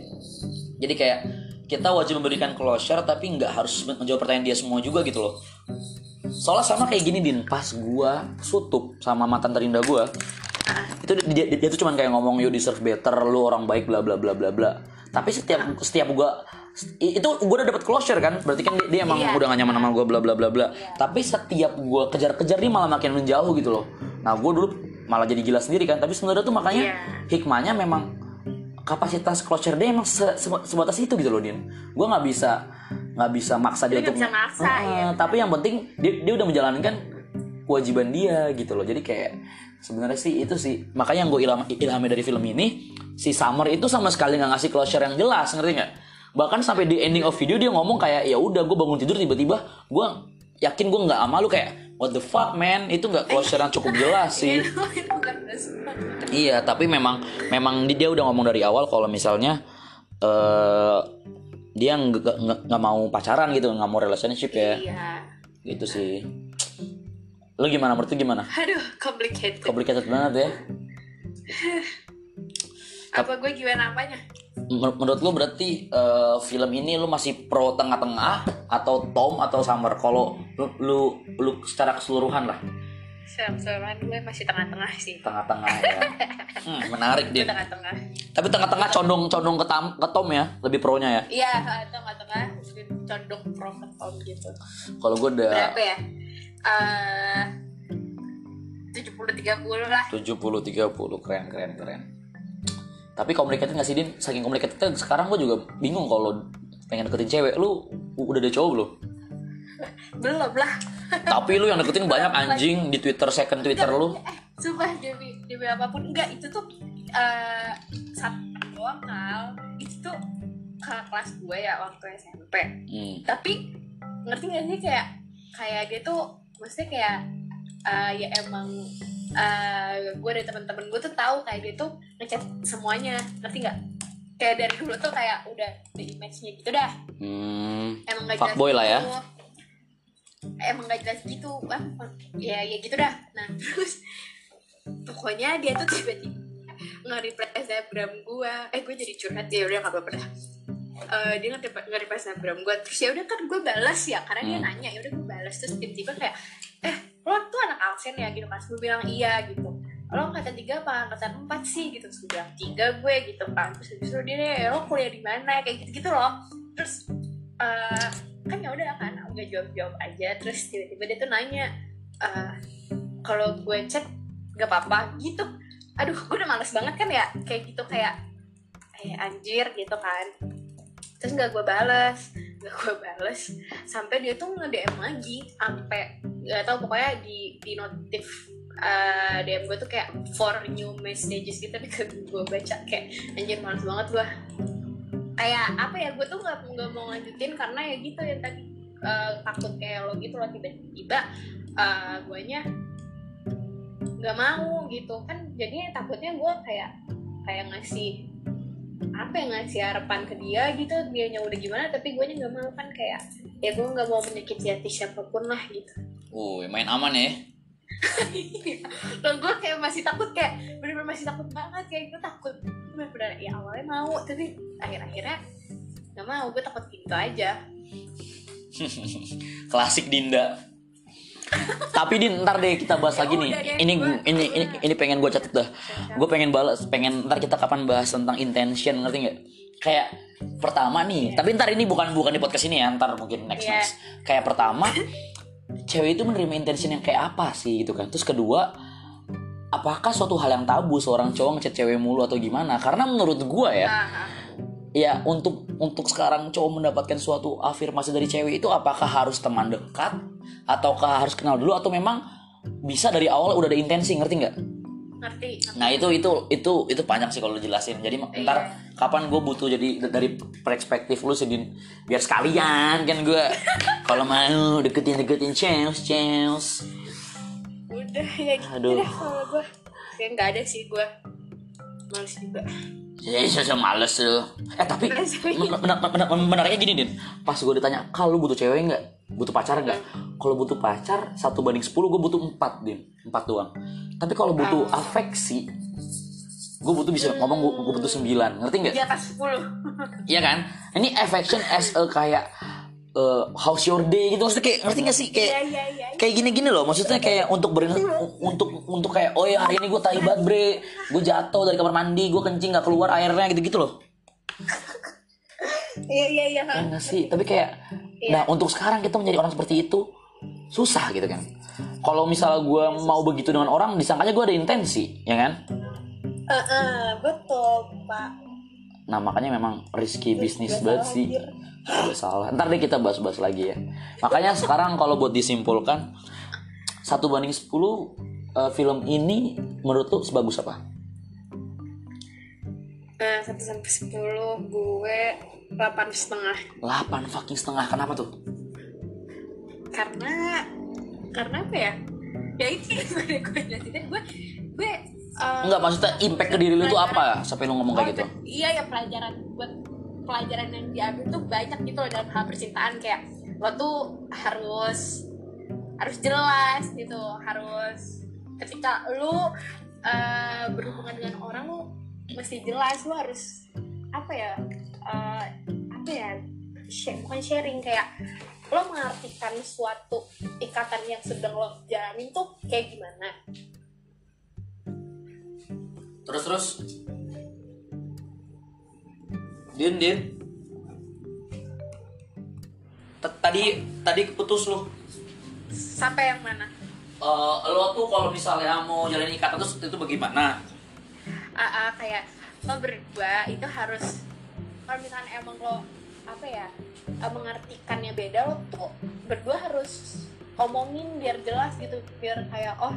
Jadi kayak kita wajib memberikan closure tapi nggak harus menjawab pertanyaan dia semua juga gitu loh. Soalnya sama kayak gini din, pas gue sutup sama mantan terindah gue, itu dia, dia, dia tuh cuman kayak ngomong you deserve better, lu orang baik bla bla bla bla bla. Tapi setiap setiap gue itu gue udah dapet closure kan, berarti kan dia, dia emang Iya. udah gak nyaman sama gue bla bla bla bla. Tapi setiap gue kejar-kejar dia malah makin menjauh gitu loh. Nah gue dulu malah jadi gila sendiri kan, tapi sebenarnya tuh makanya Iya. hikmahnya memang kapasitas closure dia emang se- se- sebatas itu gitu loh din gue nggak bisa nggak bisa maksa dia Dia untuk bisa maksa, Heeh, ya. tapi yang penting dia, dia udah menjalankan kewajiban dia gitu loh. Jadi kayak sebenarnya sih itu sih. Makanya yang gue ilham, ilhami dari film ini si Summer itu sama sekali nggak ngasih closure yang jelas ngerti nggak? Bahkan sampai di ending of video dia ngomong kayak ya udah gue bangun tidur tiba-tiba gue yakin gue nggak sama lu kayak what the fuck man? Itu nggak closure yang cukup jelas sih. Bukan suka. Iya, tapi memang memang di- dia udah ngomong dari awal kalau misalnya eh dia nggak mau pacaran gitu, nggak mau relationship ya, Iya. gitu sih. Lo gimana? Menurut lu gimana? Aduh, complicated. Complicated banget ya. Apa gue gimana apanya? Men- Menurut lo berarti eh, film ini lo masih pro tengah-tengah atau Tom atau Summer? Kalau lu, lu lu secara keseluruhan lah, Seram-seran gue masih tengah-tengah sih. tengah-tengah ya. Hmm, menarik din. tengah-tengah. Tapi tengah-tengah condong condong ke, tam, ke Tom ya, lebih pro-nya ya. Iya, tengah-tengah. Condong profit om gitu. Kalau gue udah Berapa ya? Eh, puluh tiga puluh lah. 70 30 keren keren keren. Tapi complicated gak sih Din? Saking complicated sekarang gue juga bingung kalau pengen deketin cewek lu udah ada cowok belum? Belum lah. Tapi lu yang deketin banyak anjing di Twitter second Twitter lu. Eh, sumpah demi demi apa pun enggak itu tuh eh satu doang kal. Itu tuh kakak kelas gue ya waktu SMP. Hmm. Tapi ngerti gak sih kayak kayak dia tuh maksudnya kayak eh, ya emang eh, gue dari teman-teman gue tuh tahu kayak dia tuh ngechat semuanya ngerti nggak kayak dari dulu tuh kayak udah the image-nya gitu dah Hmm. emang gak Fuckboy lah ya. Emang gak jelas gitu ah, ya ya gitu dah. Nah terus pokoknya dia tuh tiba-tiba nge-reply snapgram gue eh gue jadi curhat ya udah gak apa-apa dah. Eh, dia nge-reply snapgram gue terus ya udah kan gue balas ya karena dia Hmm. nanya ya udah gue balas terus tiba-tiba kayak eh lo tuh anak Alsen ya? Gitu kan. Gue bilang iya gitu. Lo angkatan tiga apa angkatan empat sih? Gitu. Terus gue bilang tiga gue gitu kan. Terus itu dia "Eh, lo kuliah di mana? Kayak gitu gitu loh. Terus eh, kan ya udah kan aku gak jawab jawab aja. Terus tiba-tiba dia tuh nanya eh, kalau gue chat gak apa-apa gitu. Aduh gue udah males banget kan ya kayak gitu kayak eh anjir gitu kan. Terus nggak gue balas nggak gue balas sampai dia tuh nge DM lagi sampai nggak tahu pokoknya di di notif uh, DM gue tuh kayak for new messages gitu tapi gue baca. Kayak anjir males banget gue kayak apa ya gue tuh nggak nggak mau lanjutin karena ya gitu ya tadi uh, takut kayak lo gitu loh tiba-tiba uh, guanya nggak mau gitu. Kan jadinya takutnya gue kayak kayak ngasih apa yang ngasih harapan ke dia gitu dia nya udah gimana tapi gue nya nggak mau. Kan kayak ya gue nggak mau menyakiti hati siapa pun lah gitu. Oh, main aman ya. dan gue kayak masih takut kayak bener-bener masih takut banget kayak gue takut bener-bener ya awalnya mau tapi akhir-akhirnya nggak mau gue takut gitu aja Klasik Dinda. Tapi Din, ntar deh kita bahas Ya lagi nih. deh, Ini gua- ini ini ini pengen gue catat dah. Gue pengen balas, pengen ntar kita kapan bahas tentang intention, ngerti nggak? Kayak pertama nih, tapi ntar ini bukan bukan di podcast ini ya, ntar mungkin next Iya. next. Kayak pertama, cewek itu menerima intention yang kayak apa sih gitu kan? Terus kedua, apakah suatu hal yang tabu seorang cowok ngechat cewek mulu atau gimana? Karena menurut gue ya, ya untuk untuk sekarang cowok mendapatkan suatu afirmasi dari cewek itu apakah harus teman dekat ataukah harus kenal dulu atau memang bisa dari awal udah ada intensi ngerti nggak? ngerti ngerti. Nah itu itu itu itu panjang sih kalau jelasin. Jadi ntar kapan gue butuh jadi dari perspektif lu sedin biar sekalian kan gue kalau mau deketin deketin cheers cheers. Udah ya gitu Aduh. deh kalau gue ya nggak ada sih gue males juga Ya saya males lu. Eh tapi men- men- men- men- menariknya gini din. Pas gue ditanya, kalau butuh cewek nggak? Butuh pacar nggak? Kalau butuh pacar satu banding 10 gue butuh empat din, empat doang. Tapi kalau butuh afeksi, gue butuh bisa ngomong gue, gue butuh sembilan, ngerti nggak? di atas 10 Iya kan? Ini affection as a kayak eh, how's your day gitu. Maksudnya kayak ngerti gak sih? Kayak iya iya iya. kayak gini-gini loh. Maksudnya kayak untuk ber untuk untuk kayak oh ya hari ini gue tai banget bre. Gue jatuh dari kamar mandi gue kencing nggak keluar airnya gitu-gitu loh. Iya iya iya ya nggak sih? Tapi kayak nah untuk sekarang kita menjadi orang seperti itu susah gitu kan. Kalau misalnya gue mau begitu dengan orang disangkanya gue ada intensi ya kan? Eh, eh, betul pak nah makanya memang risky bisnis banget sih. Udah salah. Ntar deh kita bahas-bahas lagi ya. Makanya sekarang kalau buat disimpulkan satu banding 10 eh, film ini menurut lu sebagus apa? Nah satu sampai sepuluh gue delapan setengah. 8 fucking setengah. Kenapa tuh? Karena karena apa ya? Ya itu yang gue gue jelasin gue gue eh, Enggak maksudnya impact ke diri lu tuh apa? Sampai lu ngomong kayak gitu? Oh, iya ya pelajaran. Buat pelajaran yang diambil tuh banyak gitu loh dalam hal percintaan. Kayak lo tuh harus harus jelas gitu. Harus ketika lu eh, berhubungan dengan orang lu mesti jelas. Lu harus apa ya eh, apa ya share, bukan sharing. Kayak lo mengartikan suatu ikatan yang sedang lo jalanin tuh kayak gimana terus terus. Din din. T- tadi tadi keputus lu. Sampai yang mana? Eh, lo tuh kalau misalnya mau jalin ikatan terus itu bagaimana? Ah, ah, kayak lo berdua itu harus kalau misalnya emang lo apa ya eh, mengartikannya beda lo tuh berdua harus omongin biar jelas gitu biar kayak oh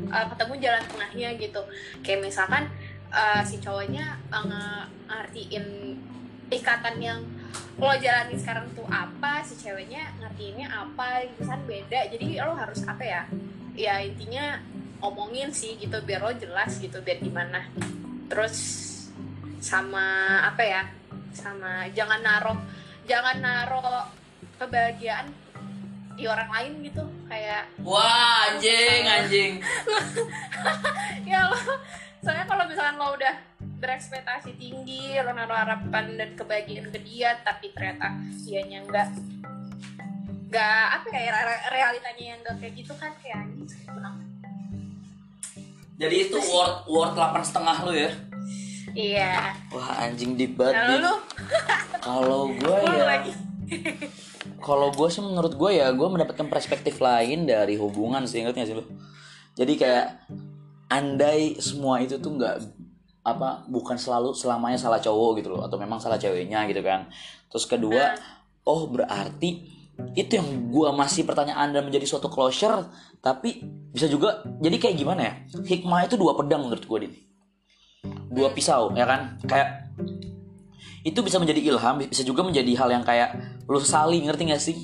eh, ketemu jalan tengahnya gitu. Kayak misalkan eh, si cowoknya eh, nge- ngertiin ikatan yang lo jalani sekarang tuh apa si ceweknya ngertiinnya apa gitu kan beda. Jadi lo harus apa ya? Ya intinya omongin sih gitu biar lo jelas gitu biar gimana. Terus sama apa ya? Sama jangan naruh jangan naruh kebahagiaan di orang lain gitu kayak wah anjing anjing. Ya lo soalnya kalau misalkan lo udah berekspektasi tinggi lo naruh harapan dan kebahagiaan ke dia tapi ternyata dianya nggak nggak apa ya re- realitanya yang nggak kayak gitu kan kayak anjing banget jadi itu word word delapan setengah lu ya? Iya. Wah anjing deep banget lu? Kalau gue ya lagi kalau gue sih menurut gue ya gue mendapatkan perspektif lain dari hubungan sih ingetnya sih lo jadi kayak andai semua itu tuh nggak apa bukan selalu selamanya salah cowok gitu loh atau memang salah ceweknya gitu kan. Terus kedua oh berarti itu yang gue masih pertanyaan dan menjadi suatu closure tapi bisa juga jadi kayak gimana ya? Hikmah itu dua pedang menurut gue din. Dua pisau ya kan? Kayak itu bisa menjadi ilham bisa juga menjadi hal yang kayak lu sesali ngerti gak sih?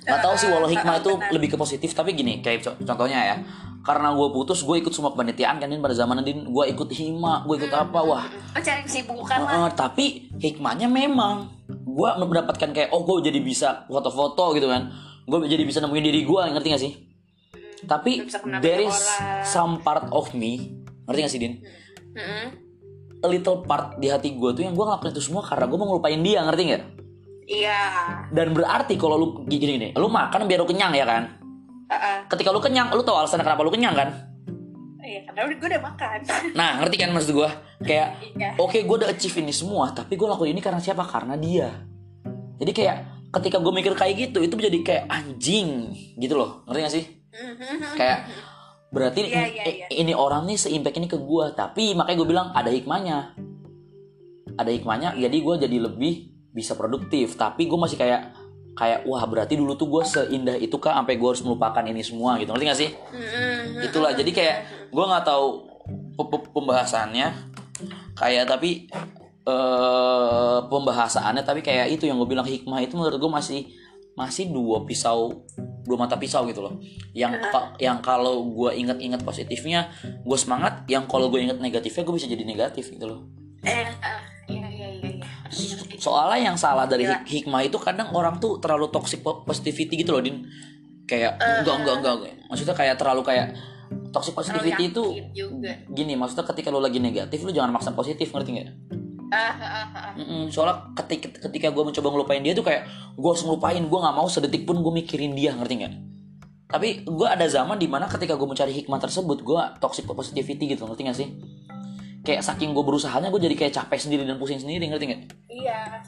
Gak tahu sih walau hikmah itu lebih ke positif tapi gini kayak co- contohnya ya. Karena gue putus gue ikut semua kepanitiaan kan din pada zaman din. Gue ikut hima gue ikut apa wah. oh cari kesibukan lah. Heeh, tapi hikmahnya memang. Gue mendapatkan kayak oh gue jadi bisa foto-foto gitu kan. Gue jadi bisa nemuin diri gue ngerti gak sih? Tapi there is orang. some part of me ngerti gak sih din? Mm-mm. A little part di hati gue tuh yang gue ngelakuin itu semua karena gue mau ngelupain dia ngerti nggak? Iya. Dan berarti kalau lu gini gini lu makan biar lu kenyang ya kan? Heeh. ketika lu kenyang lu tahu alasan kenapa lu kenyang kan? Iya karena gue udah makan. Nah ngerti kan maksud gue kayak iya. oke gue udah achieve ini semua tapi gue lakuin ini karena siapa? Karena dia. Jadi kayak ketika gue mikir kayak gitu itu menjadi kayak anjing gitu loh. Ngerti gak sih? Mhm. kayak berarti iya, i- iya. ini orang nih seimpact ini ke gue tapi makanya gue bilang ada hikmahnya. Ada hikmahnya jadi gue jadi lebih bisa produktif. Tapi gue masih kayak kayak wah berarti dulu tuh gue seindah itu kah? Sampai gue harus melupakan ini semua gitu. Ngerti gak sih? Mhm. itulah. Jadi kayak gue nggak tahu pe- pe- pembahasannya. Kayak tapi eh pembahasannya tapi kayak itu yang gue bilang hikmah itu menurut gue masih masih dua pisau dua mata pisau gitu loh. Yang ka- yang kalau gue inget-inget positifnya gue semangat yang kalau gue inget negatifnya gue bisa jadi negatif gitu loh. Eh ah, iya iya iya iya. Soalnya yang salah dari hik- hikmah itu kadang orang tuh terlalu toxic po- positivity gitu loh din. Kayak enggak enggak enggak enggak. maksudnya kayak terlalu kayak toxic positivity itu juga. gini maksudnya ketika lu lagi negatif lu jangan maksa positif ngerti nggak ah Mm-mm, soalnya ketika ketika gue mencoba ngelupain dia tuh kayak gue harus ngelupain gue nggak mau sedetik pun gue mikirin dia ngerti nggak? Tapi gue ada zaman di mana ketika gue mencari hikmah tersebut gue toxic positivity gitu ngerti nggak sih? Kayak saking gue berusahanya gue jadi kayak capek sendiri dan pusing sendiri ngerti nggak? Iya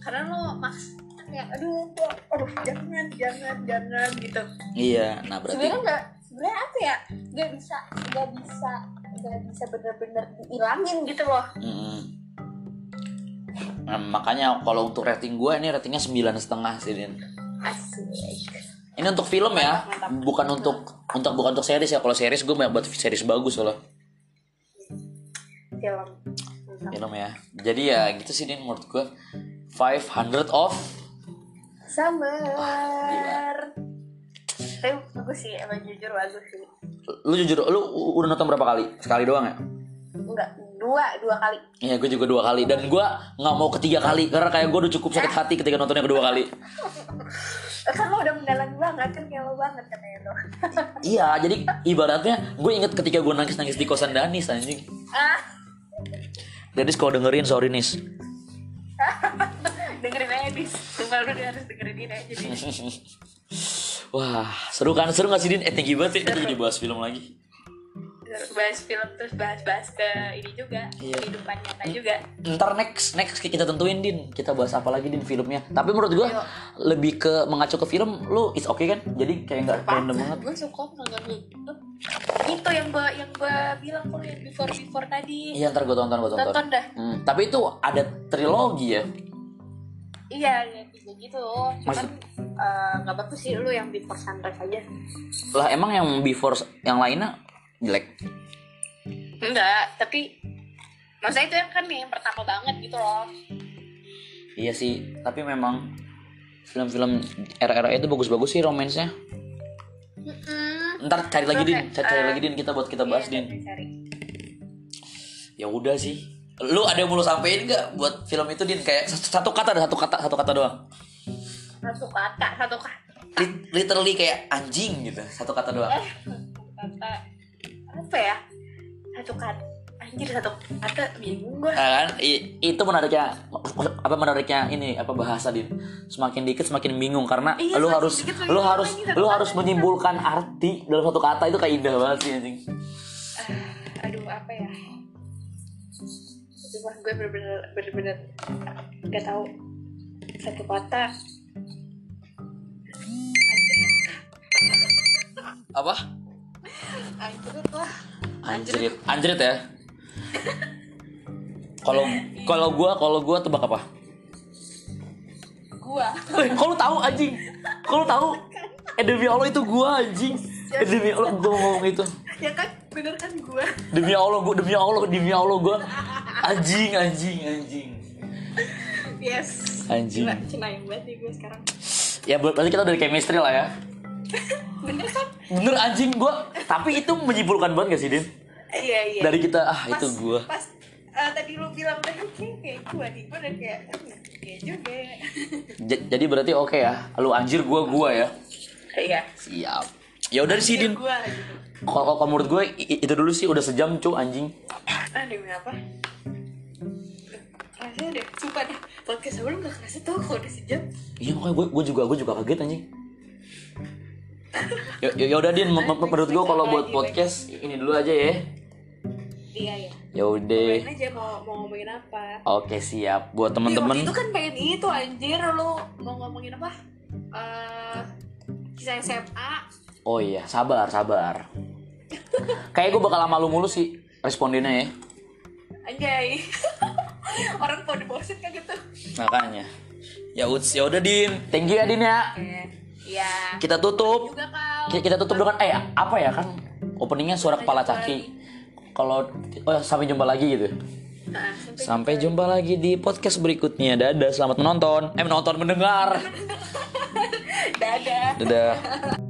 karena lo maks kayak aduh kok aduh jangan jangan jangan gitu. Iya nah berarti sebenarnya nggak sebenarnya apa ya? Nggak bisa nggak bisa nggak bisa bener-bener dihilangin gitu loh. Mm-mm. Nah, makanya kalau untuk rating gue ini ratingnya sembilan setengah sih Din. asik Ini untuk film ya, Mantap, mantap. bukan untuk untuk bukan untuk series ya. Kalau series gue banyak buat series bagus loh film Mantap. film ya. Jadi ya gitu sih Din menurut gue 500 of summer tapi bagus sih emang jujur bagus sih lu jujur lu udah nonton berapa kali? Sekali doang ya? enggak dua dua kali Iya gue juga dua kali dan gue nggak mau ketiga kali karena kayak gue udah cukup sakit hati ketika nontonnya kedua kali. kan lo udah mendalam banget kan kayak lo banget katanya lo Iya jadi ibaratnya gue inget ketika gue nangis nangis di kosan Danis anjing. ah Danis kalau dengerin sorry nis. dengerin aja dis sumpah lu dia harus dengerin ini aja Wah seru kan seru gak sih Din? Eh thank you banget ya kita jadi bahas film lagi. Bahas film terus bahas-bahas ke ini juga Iya. kehidupan nyata juga Ntar next next kita tentuin Din kita bahas apa lagi Din filmnya. Tapi menurut gue lebih ke mengacu ke film lu is okay kan? Jadi kayak nggak random banget. gue suka nonton itu itu yang gue yang gue bilang kalau yang before before tadi Iya ntar gue tonton gue tonton. tonton dah Hmm, tapi itu ada trilogi ya. iya ya gitu cuman Maksud- eh, nggak bagus sih lu yang before sunrise aja Lah emang yang before yang lainnya jelek. enggak tapi maksudnya itu yang kan yang pertama banget gitu loh Iya sih, tapi memang film-film era-era itu bagus-bagus sih romansnya. Mm-mm. Ntar cari lagi Din, cari, cari eh, lagi Din kita buat kita bahas Iya, Din. Ya udah sih. Lu ada yang mau lu sampein nggak buat film itu Din? Kayak satu, kata ada satu kata satu kata doang. satu kata satu kata Lit- Literally kayak anjing gitu, satu kata doang. satu kata apa ya? Satu kata anjir satu kata bingung gue Nah, kan? I- itu menariknya apa menariknya ini apa bahasa din semakin dikit semakin bingung karena Iya, lu harus dikit lu harus lu harus menyimpulkan arti dalam satu kata itu kayak indah banget sih anjing. Aduh apa ya? Cuma gue bener-bener bener-bener gak tahu satu kata. Apa anjir lah. Anjrit. Anjrit ya? Kalau kalau gua kalau gua tebak apa? Gua. Kok lu tahu anjing? Kalau tahu, eh demi Allah itu gua anjing. Eh demi Allah gua ngomong itu. ya kan bener kan gue Demi Allah gua demi Allah demi Allah gua. Anjing anjing anjing. yes. Anjing. Gila, cenayang banget nih gue sekarang. Ya ber- berarti kita dari chemistry lah ya. Bener kan Bener anjing gua, tapi itu menyimpulkan banget gak sih, Din? iya iya Dari kita ah pas, itu gua. pas eh, tadi lu bilang tadi kayak kayak gue nih gue udah kayak iya juga ya jadi berarti oke ya. Lu anjir gua gua ya. iya Siap. Ya udah sih, Din. gue gitu Kalau kalau menurut gue itu dulu sih udah sejam cu anjing. ah demi apa Rasanya deh, sumpah deh Podcast sebelum gak kerasa tuh kalau udah sejam Iya makanya gue gue juga gue juga kaget anjing. Ya ya ya udah Din, menurut gue kalau buat podcast ini dulu aja ya. Iya iya Ya udah. Aja mau, mau ngomongin apa Oke siap. Buat temen-temen. itu kan pengen itu anjir lu mau ngomongin apa? Eh kisah SMA. Oh iya, sabar sabar. Kayak gue bakal lama lu mulu sih respondennya ya. Anjay. Orang pada bosen kan gitu. Makanya. Ya ya udah Din. Thank you ya Din ya. Oke. Iya. Kita tutup. Juga Kita tutup dengan eh apa ya kan openingnya suara kepala caki. Kalau oh sampai jumpa lagi gitu. Nah, sampai Sampai jumpa lagi di podcast berikutnya. Dadah, selamat menonton. Eh menonton mendengar. dadah. Dadah.